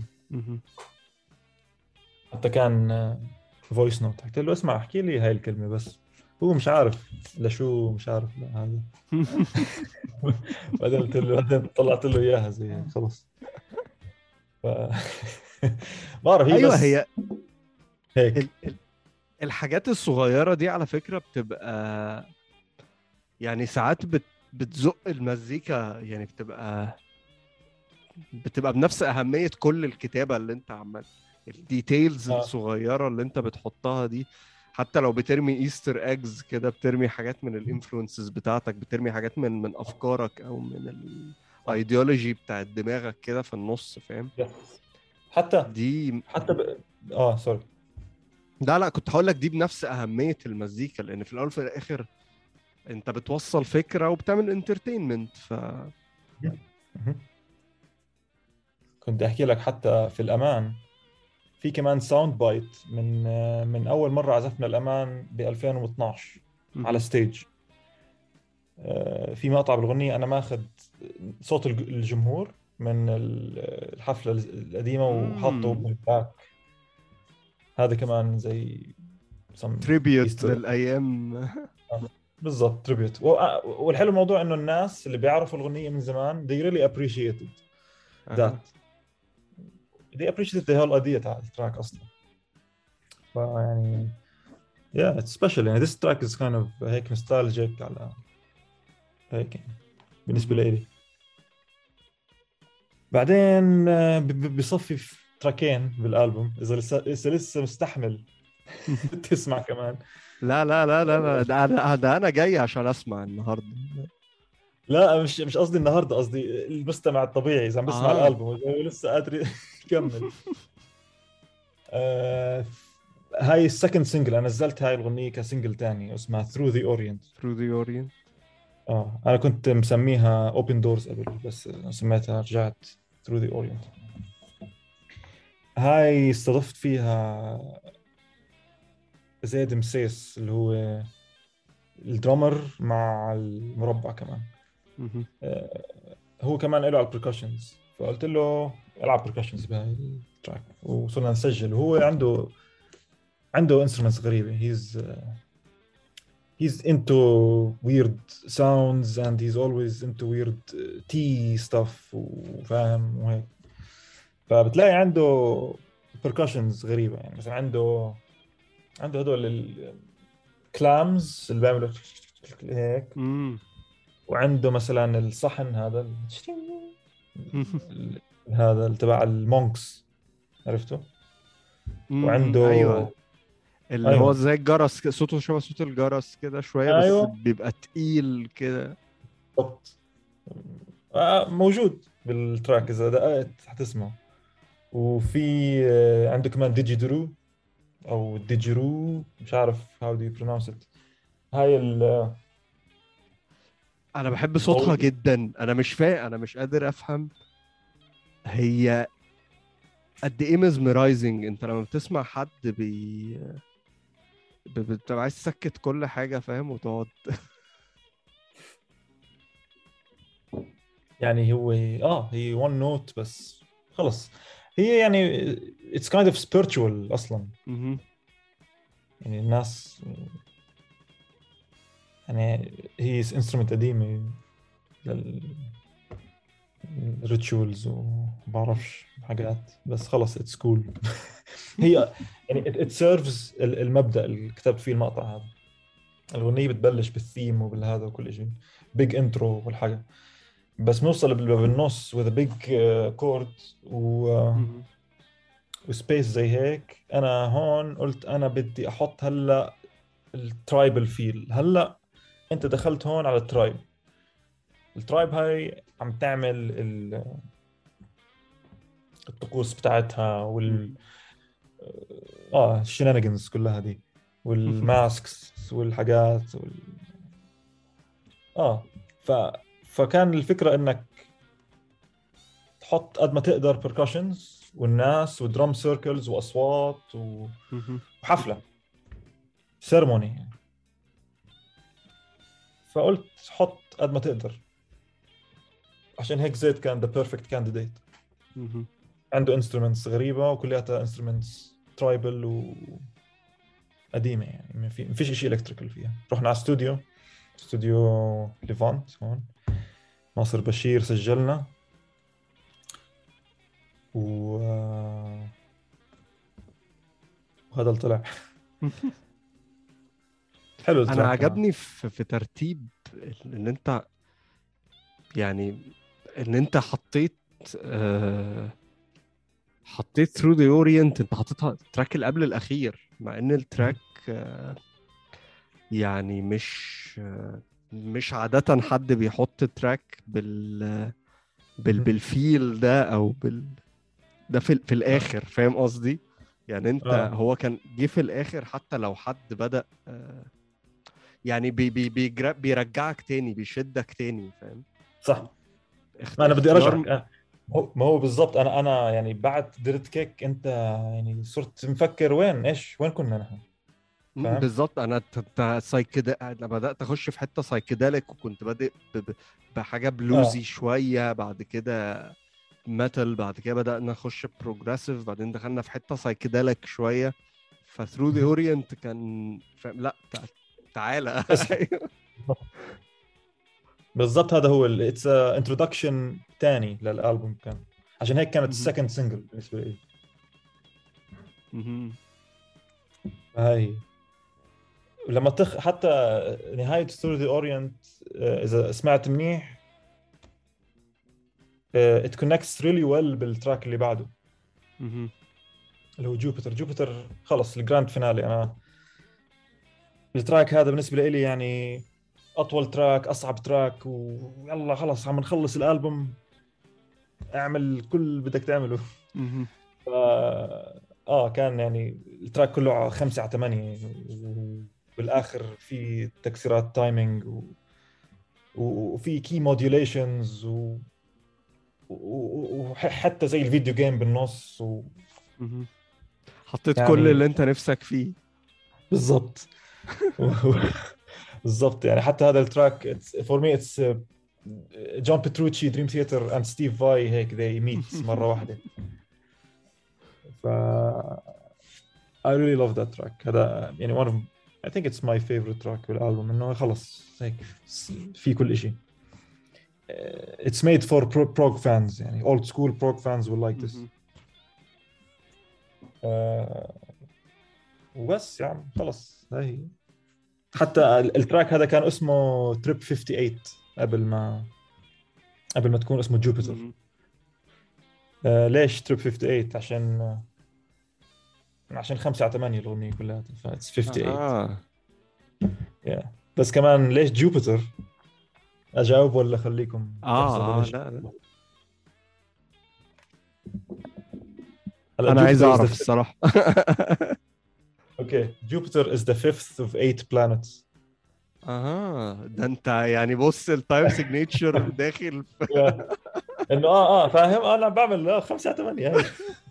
حتى كان voice note حكيت له اسمع احكي لي هاي الكلمة بس. هو مش عارف لشو مش عارف لا هذا. بعدين قلت له بعدين طلعت له إياها زي خلص. ف... بعرف هي أيوه بس هي هيك. ال- ال- الحاجات الصغيرة دي على فكرة بتبقى يعني ساعات بت بتزق المزيكا يعني بتبقى بتبقى بنفس أهمية كل الكتابة اللي أنت عمال ال details آه. الصغيرة اللي انت بتحطها دي حتى لو بترمي Easter eggs كده بترمي حاجات من ال influences بتاعتك بترمي حاجات من من أفكارك أو من الايديولوجي بتاعت دماغك كده في النص فاهم؟ حتى دي حتى ب... آه sorry لا لا كنت هقول لك دي بنفس أهمية المزيكا لأن في الأول وفي الآخر أنت بتوصل فكرة وبتعمل entertainment ف. كنت أحكي لك حتى في الأمان. في كمان sound bite من من أول مرة عزفنا الأمان ب 2012 على stage آه، في مقطع بالغنية أنا ماخذ صوت الج- الجمهور من ال- الحفلة القديمة وحاطه. بال back هذا كمان زي tribute. للأيام بالضبط tribute والحلو الموضوع إنه الناس اللي بيعرفوا الغنية من زمان they really appreciated that. They appreciated the whole idea تاع ال track أصلا فيعني yeah it's special. يعني this track is kind of هيك nostalgic على هيك يعني بالنسبة لي بعدين آه، بصفي في تراكين بالالبوم إذا لسه إذا لسه مستحمل تسمع كمان. لا لا لا لا لا ده أنا ده أنا جاي عشان أسمع النهاردة. لا مش مش قصدي النهارده قصدي المستمع الطبيعي. إذا عم بسمع آه. الالبوم لسه قادر يكمل آه هاي ال second single أنا نزلت هاي الأغنية ك single تاني اسمها Through the Orient Through the Orient آه أنا كنت مسميها Open Doors قبل بس سميتها رجعت Through the Orient هاي استضفت فيها زيد مسيس اللي هو ال drummer مع المربع كمان. آه، هو كمان له على ال percussions فقلت له العب percussions بهاي ال track وصرنا نسجل. وهو عنده عنده instruments غريبة. he's he's into weird sounds and he's always into weird tea stuff وفاهم وهيك. فبتلاقي عنده percussions غريبة. يعني مثلا عنده عنده هدول الكلامز اللي بيعملوا هيك. وعنده مثلا الصحن هذا. هذا تبع المونكس عرفته؟ وعنده أيوه اللي أيوة. هو زي الجرس صوته شبه صوت الجرس كده شوية أيوة. بس بيبقى تقيل كده بالضبط آه، موجود بال track إذا دققت حتسمع وفي آه، عنده كمان didgeridoo أو didgeroo مش عارف how do you pronounce it هاي ال أنا بحب صوتها جدا أنا مش فاهم أنا مش قادر أفهم هي قد إيه mesmerizing أنت لما بتسمع حد بي بتبقى عايز تسكت كل حاجة فاهم؟ وتقعد. يعني هو آه هي one note بس. خلص هي يعني it's kind of spiritual أصلا. يعني الناس يعني هي instrument قديمة لل rituals وبعرفش حاجات. بس خلص it's cool هي يعني it serves المبدأ اللي كتبت فيه المقطع هذا. الأغنية بتبلش بالثيم وبالهذا وكل شيء. big intro والحاجة. بس نوصل بالنص a big chord و و space زي هيك. أنا هون قلت أنا بدي أحط هلأ ال tribal feel هلأ أنت دخلت هون على ال tribe ال tribe هاي عم تعمل الطقوس بتاعتها وال آه ال shenanigans كلها دي. وال masks والحاجات وال... آه ف فكان الفكرة إنك تحط قد ما تقدر percussions والناس و drum circles وأصوات و... وحفلة. ceremony. فقلت حط قد ما تقدر. عشان هيك زيد كان the perfect candidate عنده instruments غريبة وكلياتها instruments tribal و قديمة يعني. ما في فيش شيء electrical فيها. رحنا على استوديو استوديو ليفانت هون. ناصر بشير سجلنا. و وهذا اللي طلع. حلو أنا عجبني في, في ترتيب ان أنت يعني إن أنت حطيت آه حطيت Through the Orient أنت حطيتها ال track اللي قبل الأخير مع إن ال track آه يعني مش آه مش عادة حد بيحط track بال بال بال feel ده أو بال ده في, في الآخر فاهم قصدي؟ يعني أنت آه. هو كان جه في الآخر حتى لو حد بدأ آه يعني بي بي بي بيرجعك تاني بيشدك تاني فاهم؟ صح ما أنا بدي ارجعك آه. ما هو بالضبط. أنا أنا يعني بعد درت كيك أنت يعني صرت مفكر وين؟ إيش؟ وين كنا نحن؟ بالظبط أنا سايكد أنا بدأت أخش في حتة psychedelic وكنت بادئ بحاجة bluesy آه. شوية. بعد كده metal بعد كده بدأنا نخش progressive بعدين دخلنا في حتة psychedelic شوية. ف Through the Orient كان فاهم لا تعالى. بالضبط هذا هو it's introduction ثاني للألبوم كان. عشان هيك كانت ال second single بالنسبة لي. هاي. لما تخ حتى نهاية Through the Orient إذا سمعت منيح it connects really well بال track اللي بعده. اللي هو Jupiter Jupiter خلص ال grand finale أنا ال track هذا بالنسبة لي يعني أطول track أصعب track ويلا خلص عم نخلص الألبوم. أعمل كل اللي بدك تعمله. ف آه كان يعني ال track كله على خمسة على ثمانية وبالآخر في تكسيرات timing و... وفي key modulations و... وحتى زي ال video game بالنص و... حطيت يعني- كل اللي أنت نفسك فيه. بالضبط. بالضبط يعني حتى هذا ال track for me it's John Petrucci Dream Theater and Steve Vai هيك they meet مرة واحدة. ف I really love that track. هذا يعني one of I think it's my favorite track بالالبوم إنه خلص هيك في كل شيء it's made for pro- prog fans يعني old school prog fans will like this. آه، وبس يعني خلص هاي حتى ال- التراك هذا كان اسمه تريب 58 قبل ما قبل ما تكون اسمه جوبيتر. آه ليش track 58 عشان آه، عشان 5 على 8 الأغنية كلها that's 58 آه. yeah. بس كمان ليش جوبيتر أجاوب ولا خليكم آه ليش؟ لا لا أنا عايز أعرف الصراحة okay. جوبيتر is the fifth of eight planets. أها ده أنت يعني بص ال time signature داخل. إنه آه آه فاهم؟ أنا بعمل آه، 5 على 8 هاي.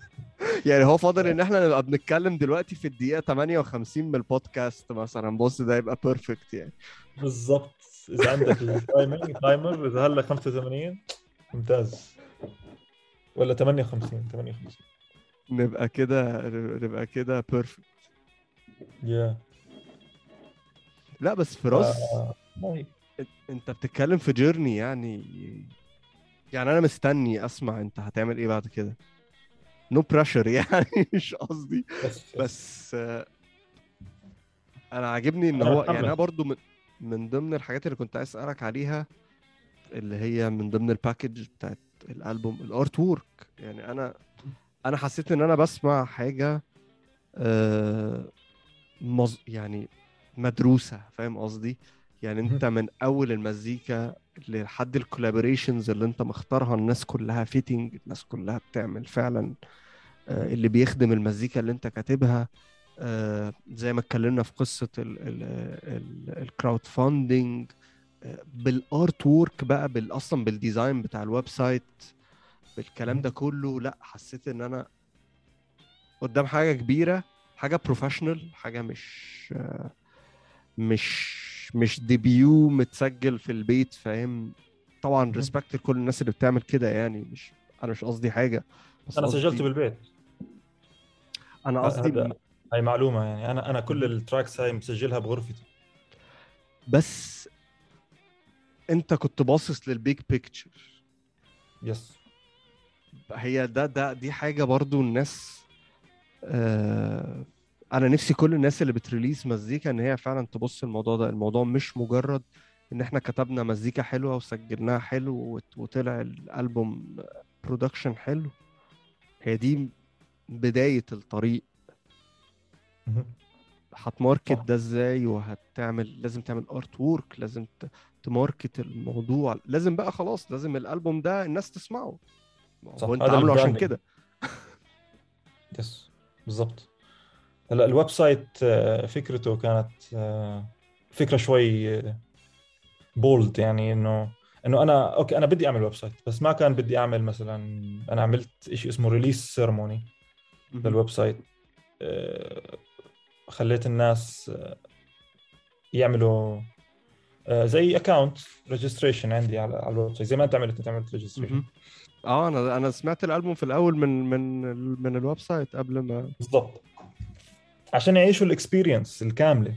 يعني هو فاضل إن إحنا نبقى بنتكلم دلوقتي في الدقيقة 58 من البودكاست مثلا. بص ده يبقى perfect يعني. بالضبط. إذا عندك ال timing timer إذا هلا 85 ممتاز. ولا 58 58 نبقى كده نبقى كده perfect يا لا بس فراس آه، هاي. انت بتتكلم في journey يعني يعني أنا مستني أسمع أنت هتعمل إيه بعد كده no pressure يعني مش قصدي بس آه، أنا عاجبني إن هو. يعني أنا برضو من, من ضمن الحاجات اللي كنت عايز أسألك عليها اللي هي من ضمن ال package بتاعت الألبوم ال artwork يعني أنا أنا حسيت إن أنا بسمع حاجة آه مز... يعني مدروسة فاهم قصدي؟ يعني انت من أول المزيكا لحد ال collaborations اللي انت مختارها الناس كلها fitting الناس كلها بتعمل فعلا آه، اللي بيخدم المزيكا اللي انت كاتبها آه، زي ما اتكلمنا في قصة ال crowdfunding بال artwork بقى بال أصلا بال design بتاع ال website بالكلام ده كله لأ حسيت إن أنا قدام حاجة كبيرة حاجة professional حاجة مش مش مش debut متسجل في البيت فاهم؟ طبعا. respect لكل الناس اللي بتعمل كده يعني مش أنا مش قصدي حاجة بس أنا سجلته بالبيت. أنا قصدي هاي معلومة يعني. أنا أنا كل ال tracks هاي مسجلها بغرفتي. بس أنت كنت باصص لل big picture yes هي ده ده دي حاجة برضو الناس آه أنا نفسي كل الناس اللي بت release مزيكا إن هي فعلا تبص الموضوع ده. الموضوع مش مجرد إن إحنا كتبنا مزيكا حلوة وسجلناها حلو وطلع الألبوم production حلو. هي دي بداية الطريق. هت market ده إزاي؟ وهتعمل لازم تعمل artwork لازم ت market الموضوع. لازم بقى خلاص لازم الألبوم ده الناس تسمعه. صح، هو أنت عامله عشان. كده. yes بالضبط. هلأ ال website آه، فكرته كانت آه، فكرة شوي bold يعني إنه إنه أنا okay أنا بدي أعمل website بس ما كان بدي أعمل مثلا أنا عملت شيء اسمه release ceremony لل website آه، خليت الناس آه، يعملوا آه، زي account registration عندي على ال website زي ما أنت عملت أنت عملت registration. آه أنا أنا سمعت الألبوم في الأول من من من ال website قبل ما. بالضبط. عشان يعيشوا ال experience الكاملة.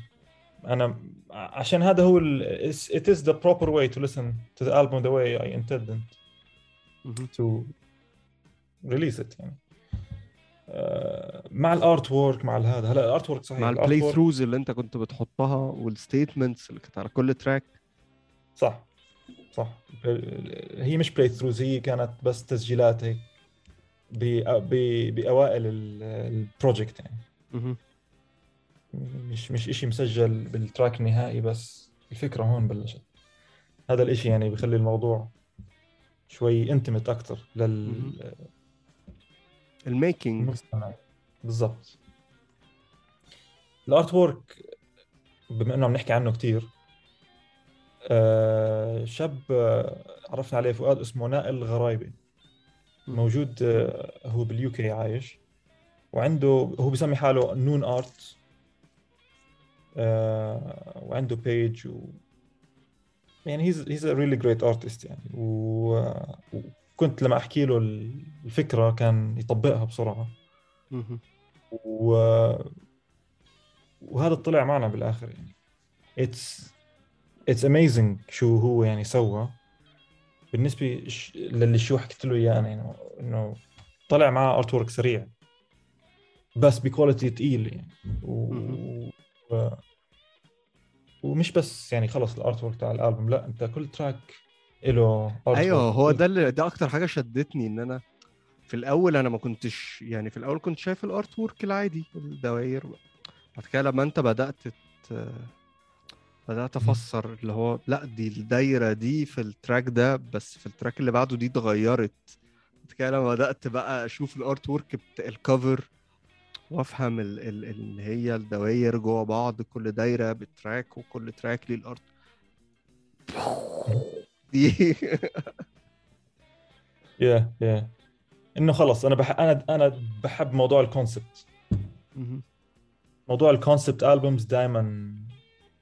أنا عشان هذا هو ال it is the proper way to listen to the album the way I intended to release it. يعني. آه، مع ال artwork مع هذا. هلا ال artwork صحيح مع ال playthroughs اللي أنت كنت بتحطها وال statements اللي كانت على كل track صح. صح. هي مش playthroughs هي كانت بس تسجيلات هيك بأوائل ال- ال project يعني. مش مش إشي مسجل بال track النهائي بس الفكرة هون بلشت. هذا الإشي يعني بخلي الموضوع شوي intimate أكثر لل ال making. بالضبط. ال artwork بما إنه عم نحكي عنه كثير شاب آه عرفنا عليه فؤاد اسمه نائل غرايبي. موجود آه هو بال UK عايش وعنده هو بيسمي حاله Noun Art آه وعنده page و يعني he's he's a really great artist يعني. و... وكنت لما أحكي له الفكرة كان يطبقها بسرعة. و... وهذا طلع معنا بالآخر يعني. it's it's amazing شو هو يعني سوى. بالنسبة للي شو حكيت له إياه يعني انه طلع معاه artwork سريع. بس ب quality ثقيل يعني. و... و... ومش بس يعني خلص ال artwork تاع الالبوم لا أنت كل track له أيوه هو ده اللي ده أكتر حاجة شدتني إن أنا في الأول أنا ما كنتش يعني في الأول كنت شايف ال artwork العادي الدوائر. بعد كده لما أنت بدأت بدأت أفسر اللي هو لأ دي الدايرة دي في ال track ده بس في ال track اللي بعده دي اتغيرت. كده لما بدأت بقى أشوف ال artwork ال cover وأفهم اللي هي الدواير جوه بعض كل دايرة ب track وكل track ليه ال art. دي يا يا إنه خلص أنا بح... أنا أنا بحب موضوع ال concept موضوع ال concept albums دائما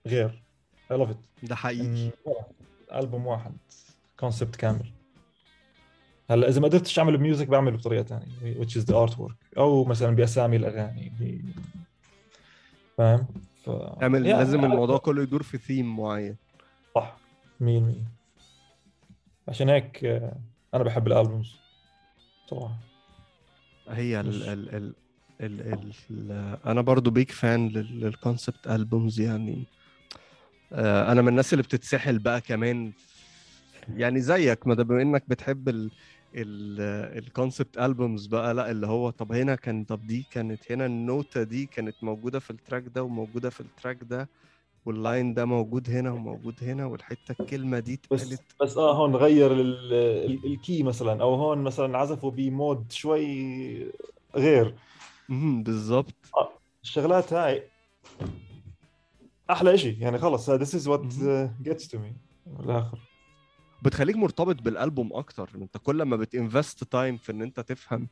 غير. I love it ده حقيقي. ألبوم واحد. concept كامل. هلا إذا ما قدرتش أعمل music بعمله بطريقة ثانية which is the artwork. أو مثلا بأسامي الأغاني. ب... فاهم؟ ف... يعني لازم الموضوع كله يدور في ثيم معين. صح. 100% عشان هيك آه، أنا بحب ال albums. صراحة. هي ال ال ال ال ال ال أنا برضو big fan لل concept albums يعني. آه، أنا من الناس اللي بتتسحل بقى كمان يعني زيك ما بما إنك بتحب ال ال concept albums بقى لا اللي هو طب هنا كان طب دي كانت هنا النوتة دي كانت موجودة في ال track ده وموجودة في ال track ده وال line ده موجود هنا وموجود هنا والحتة الكلمة دي اتقالت. بس بس آه هون غير ال key مثلا أو هون مثلا عزفوا ب mode شوي غير. امم بالظبط. آه الشغلات هاي أحلى شيء يعني خلص this is what gets to me. بالآخر. بتخليك مرتبط بالألبوم أكتر. أنت كل ما بت invest time في إن أنت تفهم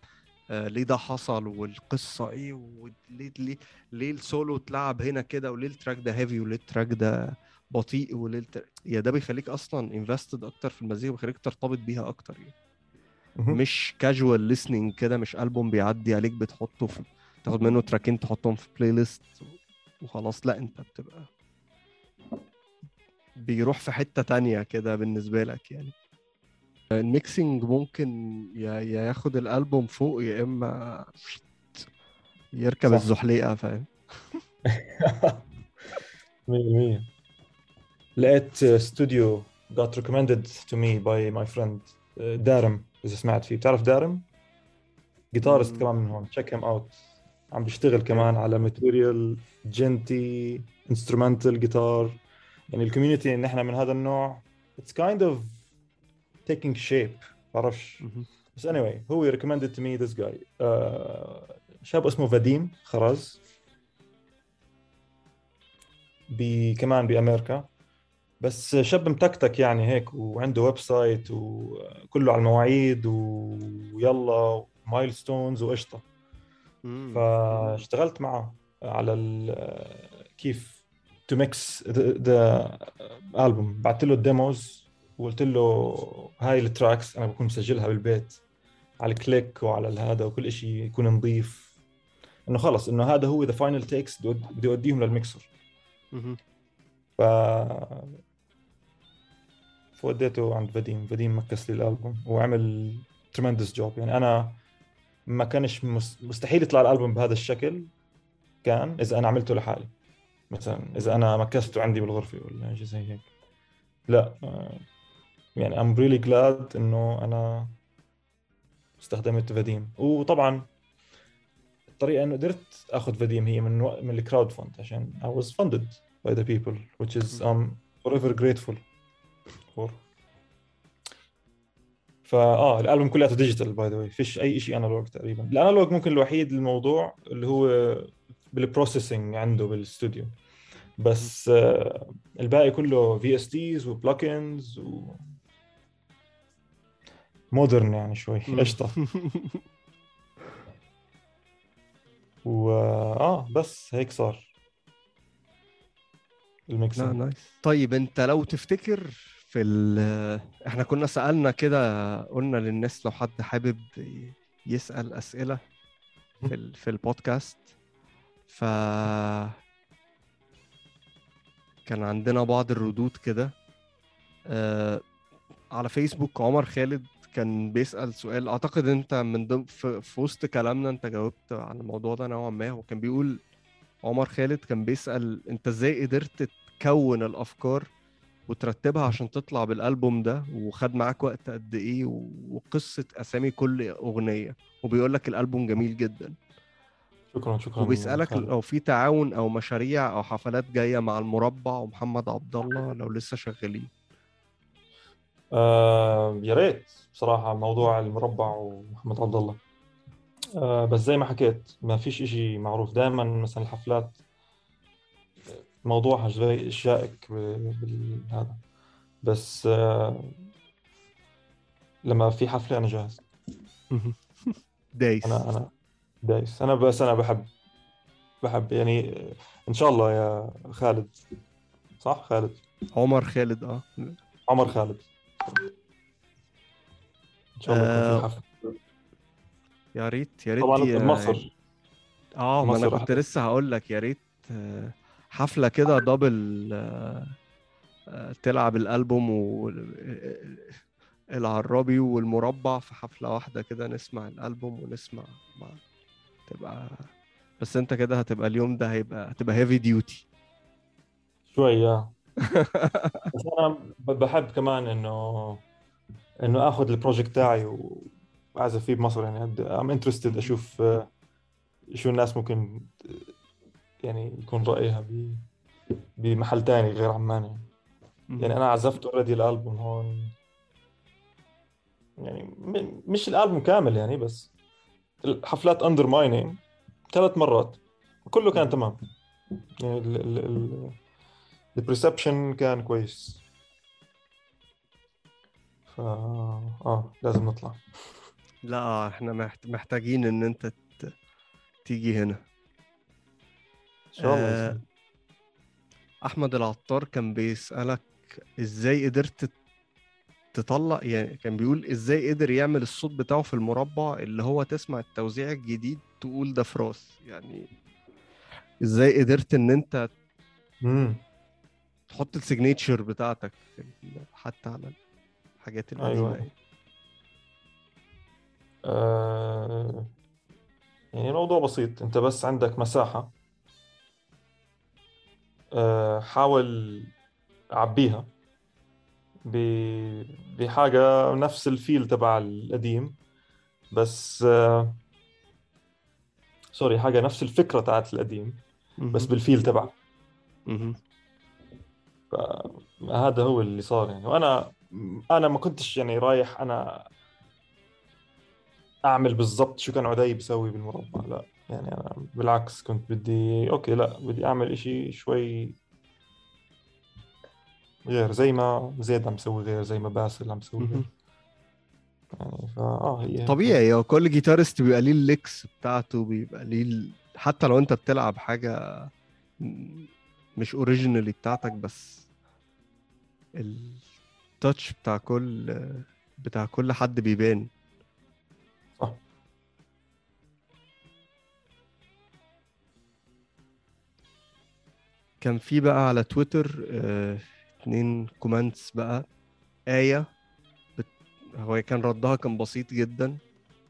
آه ليه ده حصل والقصة إيه وليه ليه ليه السولو اتلعب هنا كده وليه ال track ده heavy وليه ال track ده بطيء وليه. يا ده بيخليك أصلا invested أكتر في المزيكا وبيخليك ترتبط بيها أكتر يعني. مش casual listening كده مش ألبوم بيعدي عليك بتحطه في تاخد منه track ين تحطهم في playlist وخلاص لا انت بتبقى بيروح في حتة تانية كده بالنسبة لك يعني. ال mixing ممكن يا ياخد الألبوم فوق يا إما يركب صح. الزحليقة فاهم؟ 100% لقيت استوديو got recommended to me by my friend دارم إذا سمعت فيه. بتعرف دارم؟ guitarist كمان من هون. check him out عم بيشتغل كمان على material جنتي instrumental guitar يعني ال community ان إحنا من هذا النوع it's kind of taking shape بعرفش بس اني anyway, هو to me this guy. uh, شاب اسمه فاديم خرز. بي كمان بأمريكا. بس شاب متكتك يعني هيك وعنده website وكله على المواعيد ويلا milestones وقشطة. فاشتغلت معه على كيف to mix the album بعثت له ال demos وقلت له هاي ال tracks أنا بكون مسجلها بالبيت على ال click وعلى هذا وكل شيء يكون نظيف. إنه خلص إنه هذا هو the final takes بدي أوديهم للميكسر ف فوديته عند فديم. فديم mix لي الألبوم وعمل ترمندس جوب يعني أنا ما كانش مستحيل يطلع الألبوم بهذا الشكل كان إذا أنا عملته لحالي. مثلا إذا أنا مكسته عندي بالغرفة ولا شيء زي هيك. لا يعني ام ريلي جلاد إنه أنا استخدمت فديم. وطبعا الطريقة إنه قدرت آخذ فديم هي من و... من الكراود فند عشان I was funded by the people which is I'm forever grateful for فاه الألبوم كلياته digital by the way فيش أي شيء analog تقريبا. ال analog ممكن الوحيد الموضوع اللي هو بال processing عنده بالاستوديو بس آه الباقي كله VSTs و plugins و modern يعني شوي. قشطة. و آه بس هيك صار. ال mix. nice طيب أنت لو تفتكر في ال إحنا كنا سألنا كده قلنا للناس لو حد حابب يسأل أسئلة في ال... في البودكاست. ف كان عندنا بعض الردود كده. آه على فيسبوك عمر خالد كان بيسأل سؤال. أعتقد أنت من ضمن في... وسط كلامنا أنت جاوبت على الموضوع ده نوعا ما. وكان بيقول عمر خالد كان بيسأل أنت إزاي قدرت تكون الأفكار وترتبها عشان تطلع بالالبوم ده وخد معاك وقت قد إيه وقصة أسامي كل أغنية. وبيقول لك الألبوم جميل جدا. شكرا شكرا وبيسألك لو في تعاون أو مشاريع أو حفلات جاية مع المربع ومحمد عبد الله لو لسه شغالين. آه يا ريت بصراحة موضوع المربع ومحمد عبد الله. آه بس زي ما حكيت ما فيش إشي معروف. دائما مثلا الحفلات موضوعها شوي شائك بهذا بس آه، لما في حفلة أنا جاهز. دايس. أنا أنا دايس. أنا بس أنا بحب بحب يعني إن شاء الله يا خالد. صح خالد؟ عمر خالد آه. عمر خالد. إن شاء الله آه في حفلة. يا ريت يا ريت طبعا مصر آه ما أنا كنت لسه هقول لك يا ريت آه حفلة كده double آه، آه، تلعب الألبوم والعرابي والمربع في حفلة واحدة كده نسمع الألبوم ونسمع مع تبقى بس انت كده هتبقى اليوم ده هيبقى هتبقى heavy duty شوية بس أنا بحب كمان إنه إنه آخذ ال project تاعي واعزف فيه بمصر يعني I'm interested أشوف آه، شو الناس ممكن يعني يكون رأيها ب... بمحل تاني غير عمان يعني. يعني أنا عزفت already الألبوم هون. يعني م... مش الألبوم كامل يعني بس الحفلات undermining ثلاث مرات. كله كان تمام. يعني ال... ال... ال... البرسبشن كان كويس. فا آه لازم نطلع. لا إحنا محتاجين إن أنت. تيجي هنا. شاء الله. آه أحمد العطار كان بيسألك إزاي قدرت تطلع يعني كان بيقول إزاي قدر يعمل الصوت بتاعه في المربع اللي هو تسمع التوزيع الجديد تقول ده فراس يعني إزاي قدرت إن أنت مم. تحط السيجنيتشر بتاعتك حتى على الحاجات القديمة أيوة. آه... يعني الموضوع بسيط. أنت بس عندك مساحة. حاول أعبيها بحاجة نفس الفيل تبع القديم بس آه، sorry حاجة نفس الفكرة تاعت القديم بس بال feel تبعه. فهذا هو اللي صار يعني. وأنا أنا ما كنتش يعني رايح أنا أعمل بالضبط شو كان عدي بيسوي بالمربع لا. يعني أنا بالعكس كنت بدي okay لا بدي أعمل إشي شوي غير زي ما زيد عم يسوي غير زي ما باسل عم يسوي غير. يعني فا آه هي طبيعي هو كل guitarist بيبقى ليه ال licks بتاعته بيبقى ليه حتى لو أنت بتلعب حاجة مش originally بتاعتك بس ال touch بتاع كل بتاع كل حد بيبان. كان في بقى على تويتر آه اتنين comments بقى. آية بت... هو كان ردها كان بسيط جدا.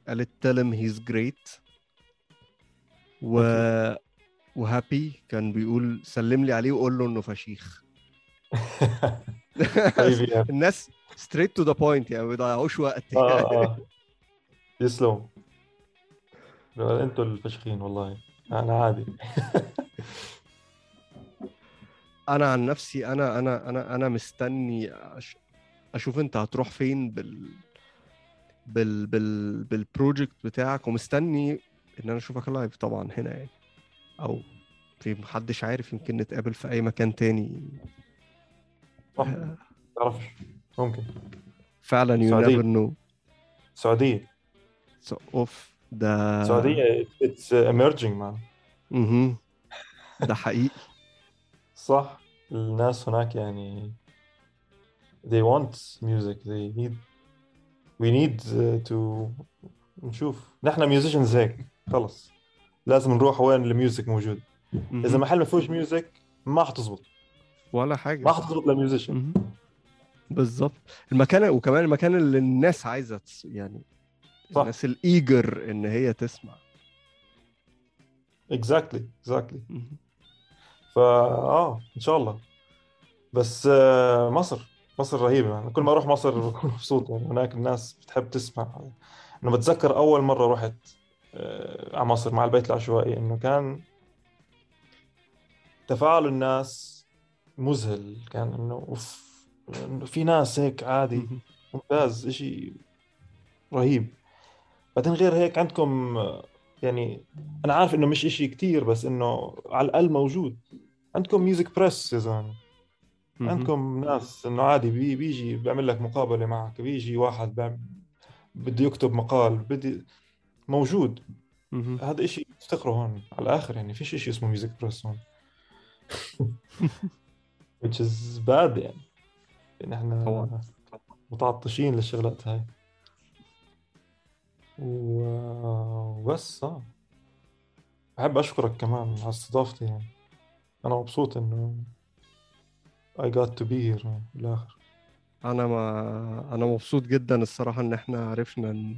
قالت tell him he's great. و okay. وهابي كان بيقول سلم لي عليه وقول له إنه فشيخ. طيب الناس straight to the point يعني ما بيضيعوش وقت. آه آه. يسلم أنتوا الفشخين والله. أنا عادي. أنا عن نفسي أنا أنا أنا أنا مستني. أشوف أنت هتروح فين بال بال بال بال project بتاعك ومستني إن أنا أشوفك live طبعا هنا يعني. أو في محدش عارف يمكن نتقابل في أي مكان تاني. صح. ما تعرفش ممكن. فعلا you سعودية. never know السعوديه اوف ده السعوديه it's emerging man مهم. ده حقيقي. صح. الناس هناك يعني they want music. They need we need uh, to نشوف. نحن musicians هيك. خلص. لازم نروح وين ال music موجود. إذا. محل ما فيهوش music ما حتزبط ولا حاجة. ما حتزبط لل musician مهم. بالظبط المكان وكمان المكان اللي الناس عايزة. يعني صح. الناس ال eager إن هي تسمع. exactly exactly مهم. فا آه إن شاء الله. بس آه مصر مصر رهيبة. يعني كل ما أروح مصر بكون مبسوط. يعني هناك الناس بتحب تسمع. أنا بتذكر أول مرة رحت آه على مصر مع البيت العشوائي إنه كان تفاعل الناس مذهل. كان إنه أوف في ناس هيك عادي. ممتاز. إشي رهيب. بعدين غير هيك عندكم آه، يعني أنا عارف إنه مش إشي كتير بس إنه على الأقل موجود. عندكم music press يا زلمة. عندكم ناس إنه عادي بي بيجي بيعمل لك مقابلة معك بيجي واحد بده يكتب مقال بدي موجود. هذا إشي افتخره هون على الآخر يعني فيش إشي اسمه music press هون. Which is bad يعني. نحن طبعاً. متعطشين للشغلات هاي. وبس آه. بحب أشكرك كمان على استضافتي يعني. أنا مبسوط إنه I got to be here بالاخر أنا ما أنا مبسوط جدا الصراحة إن إحنا عرفنا إن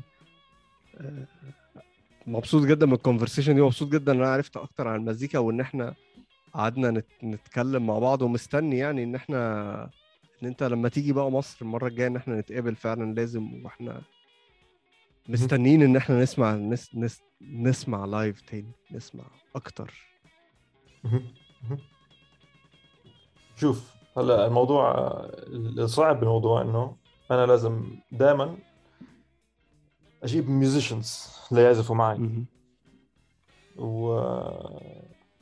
آه، مبسوط جدا من ال conversation دي مبسوط جدا إن أنا عرفت أكتر عن المزيكا وإن إحنا قعدنا نت... نتكلم مع بعض ومستني يعني إن إحنا إن أنت لما تيجي بقى مصر المرة الجاية إن إحنا نتقابل فعلا لازم وإحنا مستنيين إن إحنا نسمع نس... نس... نسمع live تاني نسمع أكتر. شوف هلا الموضوع الصعب بالموضوع إنه أنا لازم دائما أجيب musicians ليعزفوا معي. و...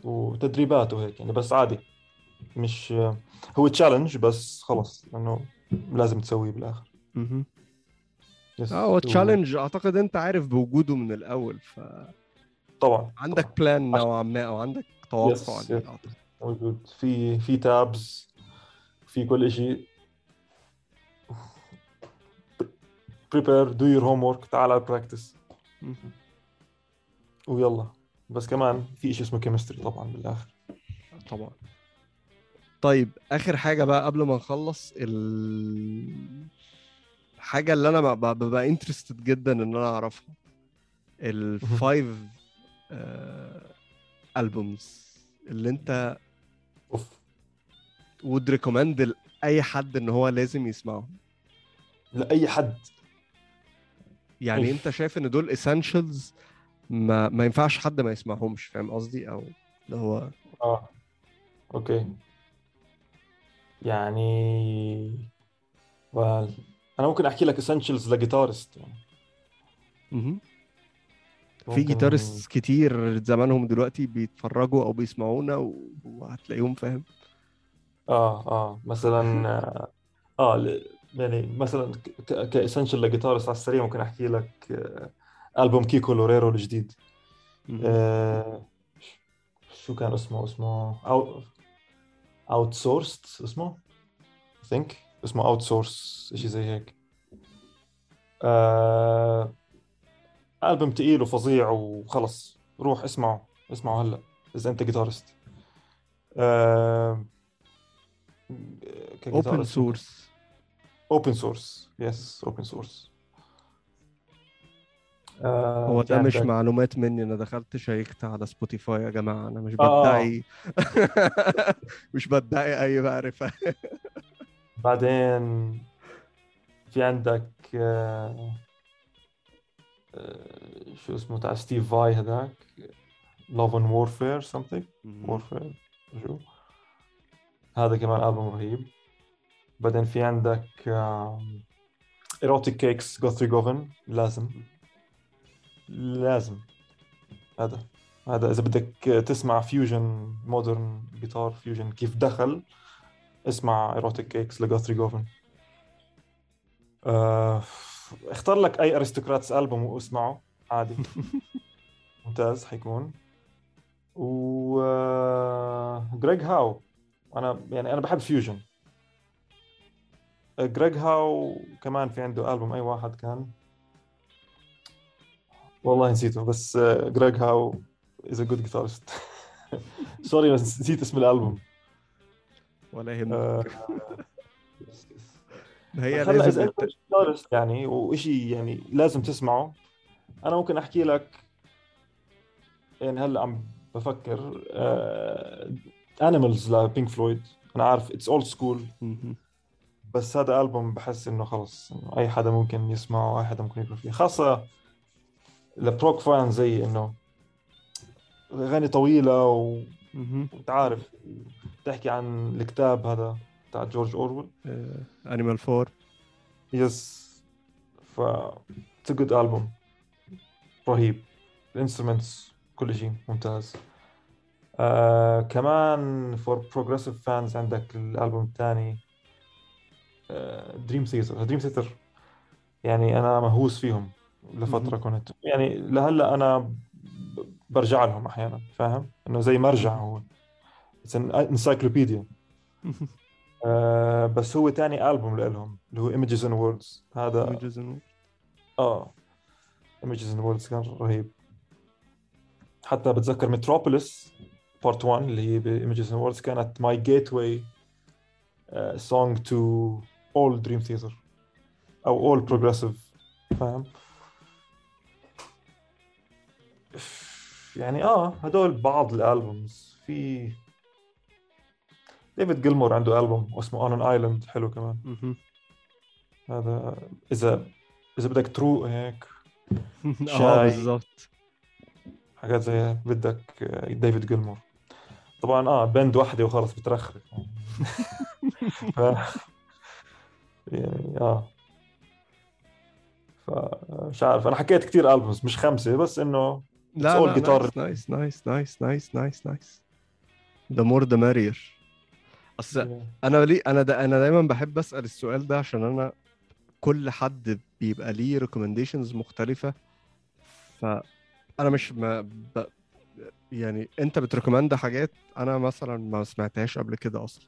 وتدريبات وهيك يعني بس عادي. مش هو challenge بس خلص إنه لازم تسويه بالآخر. yes آه هو و- challenge أعتقد أنت عارف بوجوده من الأول فعندك طبعا plan نوعا ما أو عندك توقع yes. أعتقد. موجود. في في tabs في كل شيء prepare do your homework تعال على practice. ويلا. بس كمان في شيء اسمه chemistry طبعا بالآخر. طبعا. طيب آخر حاجة بقى قبل ما نخلص ال- الحاجة اللي أنا ببقى, ببقى interested جدا إن أنا أعرفها. ال five albums اللي انت أوف would recommend لأي حد إن هو لازم يسمعهم لأي حد يعني أوف. انت شايف إن دول essentials ما ما ينفعش حد ما يسمعهمش فاهم قصدي أو اللي هو آه okay يعني well. أنا ممكن أحكي لك essentials ل guitarist يعني. في guitarist كتير زمانهم دلوقتي بيتفرجوا أو بيسمعونا وهتلاقيهم فاهم؟ آه آه. مثلا آه, آه ل- يعني مثلا ك essential ل guitarist على السريع ممكن أحكي لك آه ألبوم كيكو لوريرو الجديد. آه شو كان اسمه؟ اسمه out outsourced اسمه think اسمه outsource شيء زي هيك. آه ألبوم تقيل وفظيع وخلص. روح اسمعه اسمعه هلا إذا أنت guitarist آه open source open source yes open source هو ده مش معلومات مني أنا دخلت شيكت على سبوتيفاي يا جماعة أنا مش آه. بدعي. مش بدعي أي معرفة. بعدين في عندك آه، آه، شو اسمه تاع ستيف فاي هذاك Love and Warfare something Warfare شو؟ هذا كمان ألبوم رهيب. بعدين في عندك Erotic Cakes جوثري جوفن لازم. لازم. هذا. هذا إذا بدك تسمع fusion modern guitar fusion كيف دخل اسمع Erotic Cakes لجوثري جوفن آه، اختار لك أي Aristocrats album واسمعه. عادي. ممتاز حيكون. و آه، جريج هاو أنا يعني أنا بحب fusion جريج هاو كمان في عنده ألبوم أي واحد كان. والله نسيته بس جريج هاو is a good guitarist sorry بس نسيت اسم الألبوم. ولا يهمك. آه، هي لازم أنت يعني وشيء يعني لازم تسمعه أنا ممكن أحكي لك يعني هلأ عم بفكر Animals ل Pink Floyd أنا عارف it's old school. بس هذا ألبوم بحس إنه خلص إنه أي حدا ممكن يسمعه أي حدا ممكن يقرأ فيه خاصة ل prog fan زي إنه أغاني طويلة و-. وأنت عارف تحكي عن الكتاب هذا بتاع جورج أورويل. Animal Farm yes ف it's good ألبوم رهيب. ال instruments كل شيء ممتاز. آه كمان for progressive fans عندك الألبوم الثاني Dream Theater Dream Theater يعني أنا مهووس فيهم لفترة كنت. يعني لهلأ أنا برجع لهم أحيانا فاهم؟ إنه زي مرجع هو. encyclopedia آه بس هو تاني ألبوم لهم اللي هو Images and Words. هذا Images and- آه Images and Words كان رهيب. حتى بتذكر Metropolis Part 1 اللي هي ب Images and Words كانت my gateway uh, song to all Dream Theater أو all progressive فاهم؟ يعني آه هدول بعض الألبومز. في ديفيد جيلمور عنده البوم اسمه On an Island حلو كمان. هذا إذا إذا بدك تروق هيك آه شاي. بالظبط حاجات زي بدك ديفيد جيلمور طبعا آه bend واحدة وخلص بترخرخ. ف... يعني آه. فمش عارف. أنا حكيت كثير albums مش خمسة بس إنه لا لا guitar. نايس نايس نايس نايس نايس نايس the more the merrier. أصل أنا ليه أنا دا أنا دايما بحب أسأل السؤال ده عشان أنا كل حد بيبقى ليه recommendations مختلفة. فانا مش ما ب... يعني أنت بت recommend حاجات أنا مثلا ما سمعتهاش قبل كده أصلا.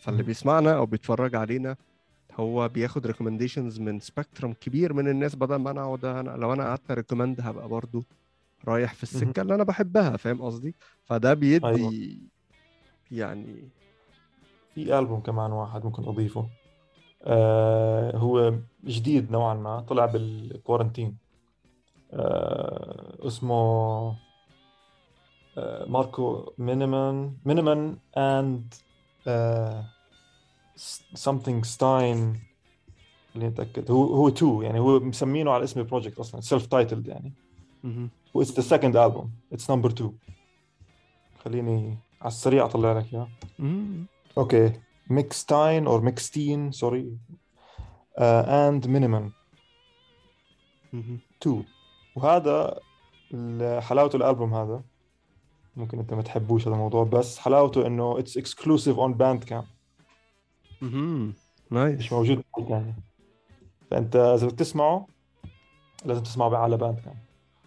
فاللي. بيسمعنا أو بيتفرج علينا هو بياخد recommendations من spectrum كبير من الناس بدل ما أنا أقعد أنا لو أنا قعدت recommend هبقى برضو رايح في السكة اللي أنا بحبها فاهم قصدي؟ فده بيدي أيوة. يعني في ألبوم كمان واحد ممكن أضيفه. آه هو جديد نوعا ما طلع بالكورنتين آه اسمه آه ماركو مينيمان مينيمان اند something ستاين اللي نتاكد هو هو تو يعني هو مسمينه على اسم البروجكت أصلا سيلف تايتلد يعني. مهم. و it's the second album it's number two. خليني على السريع أطلع لك إياه. أوكي. ميكستاين اور ميكستين سوري اند مينيمم مهم. 2 وهذا حلاوته الألبوم هذا. ممكن أنت ما تحبوش هذا الموضوع بس حلاوته إنه اتس اكسكلوسيف اون باند كام مهم. مش نايس موجود بأي ثاني فأنت إذا بدك تسمعه لازم تسمعه على باند كام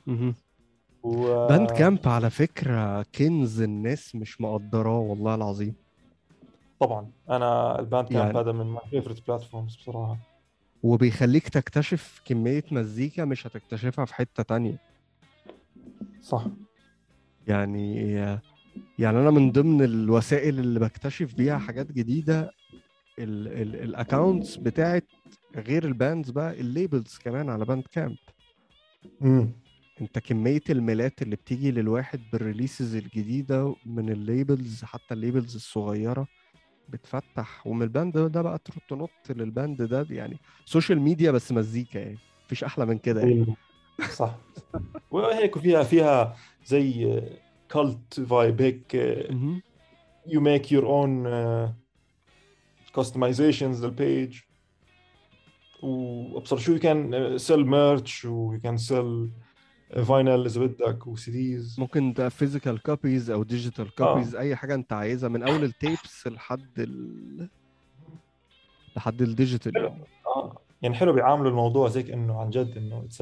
مهم. و... باند كامب على فكرة كنز الناس مش مقدراه والله العظيم. طبعا. أنا ال Bandcamp يعني- هذا من my favorite platforms بصراحة. وبيخليك تكتشف كمية مزيكا مش هتكتشفها في حتة تانية. صح. يعني يعني أنا من ضمن الوسائل اللي بكتشف بيها حاجات جديدة ال accounts بتاعت غير ال bands بقى ال labels كمان على Bandcamp امم أنت كمية الميلات اللي بتيجي للواحد بال releases الجديدة من ال labels حتى ال labels الصغيرة بتفتح ومن ال band ده بقى تروح تنط لل band ده يعني social media بس مزيكا يعني مفيش أحلى من كده يعني. صح. وهيك وفيها فيها زي cult vibe هيك make your own uh, customizations للبيج وأبصر شو كان سيل ميرش وكان سيل فاينل اذا بدك وسي ديز ممكن ده فيزيكال كوبيز أو ديجيتال كوبيز اي حاجة انت عايزها من أول التيبس لحد ال... لحد الديجيتال حلو. آه. يعني حلو بيعاملوا الموضوع زيك إنه عن جد إنه اتس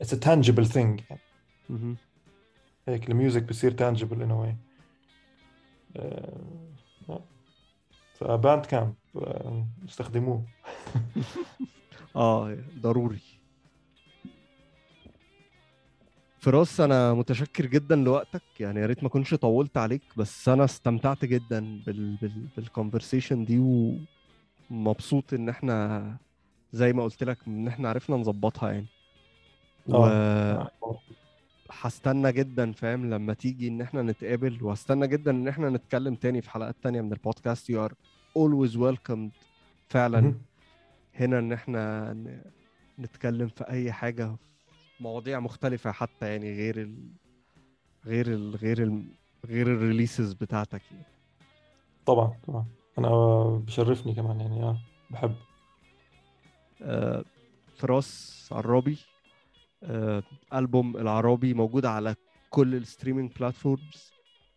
اتس ا تانجبل ثينج يعني. هيك الميوزك بصير تانجبل ان واي ف Bandcamp آه، استخدموه. آه ضروري. فراس أنا متشكر جدا لوقتك يعني يا ريت ما كنتش طولت عليك بس أنا استمتعت جدا بال بال بال conversation دي ومبسوط إن إحنا زي ما قلت لك إن إحنا عرفنا نظبطها يعني و آه. هستنى جدا فاهم لما تيجي إن إحنا نتقابل وهستنى جدا إن إحنا نتكلم تاني في حلقات تانية من ال podcast you are always welcomed فعلا. هنا إن إحنا نتكلم في أي حاجة في مواضيع مختلفة حتى يعني غير ال غير ال غير ال غير ال releases بتاعتك يعني. طبعا طبعا. أنا بشرفني كمان يعني آه بحب. آه، فراس عرابي آه، ألبوم العرابي موجود على كل ال streaming platforms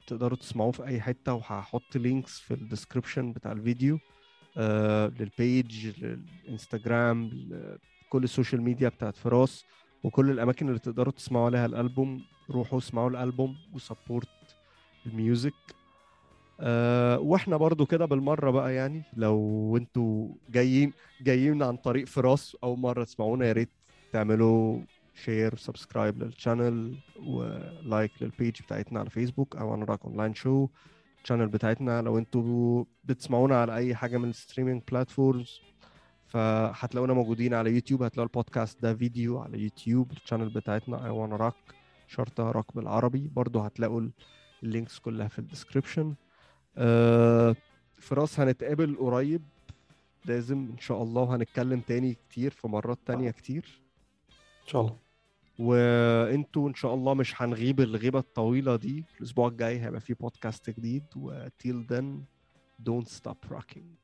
تقدروا تسمعوه في أي حتة وهحط links في ال description بتاع الفيديو آه، لل page للإنستجرام كل ال social media بتاعت فراس. وكل الأماكن اللي تقدروا تسمعوا عليها الألبوم روحوا اسمعوا الألبوم و support ال music. أه وإحنا برضو كده بالمرة بقى يعني لو أنتوا جايين جايين عن طريق فراس أول مرة تسمعونا يا ريت تعملوا شير وسبسكرايب للشانل ولايك للبيج بتاعتنا على فيسبوك أو أنا راك online show ال channel بتاعتنا. لو أنتوا بتسمعونا على أي حاجة من ال streaming platforms فهتلاقونا موجودين على يوتيوب هتلاقوا البودكاست ده فيديو على يوتيوب ال channel بتاعتنا اي وأنا راك شرطة راك بالعربي. برضو هتلاقوا ال- ال links كلها في ال description. آه فراس هنتقابل قريب. لازم إن شاء الله وهنتكلم تاني كتير في مرات تانية كتير. إن شاء الله. وانتوا إن شاء الله مش هنغيب الغيبة الطويلة دي. الأسبوع الجاي هيبقى في بودكاست جديد. و till then don't stop rocking.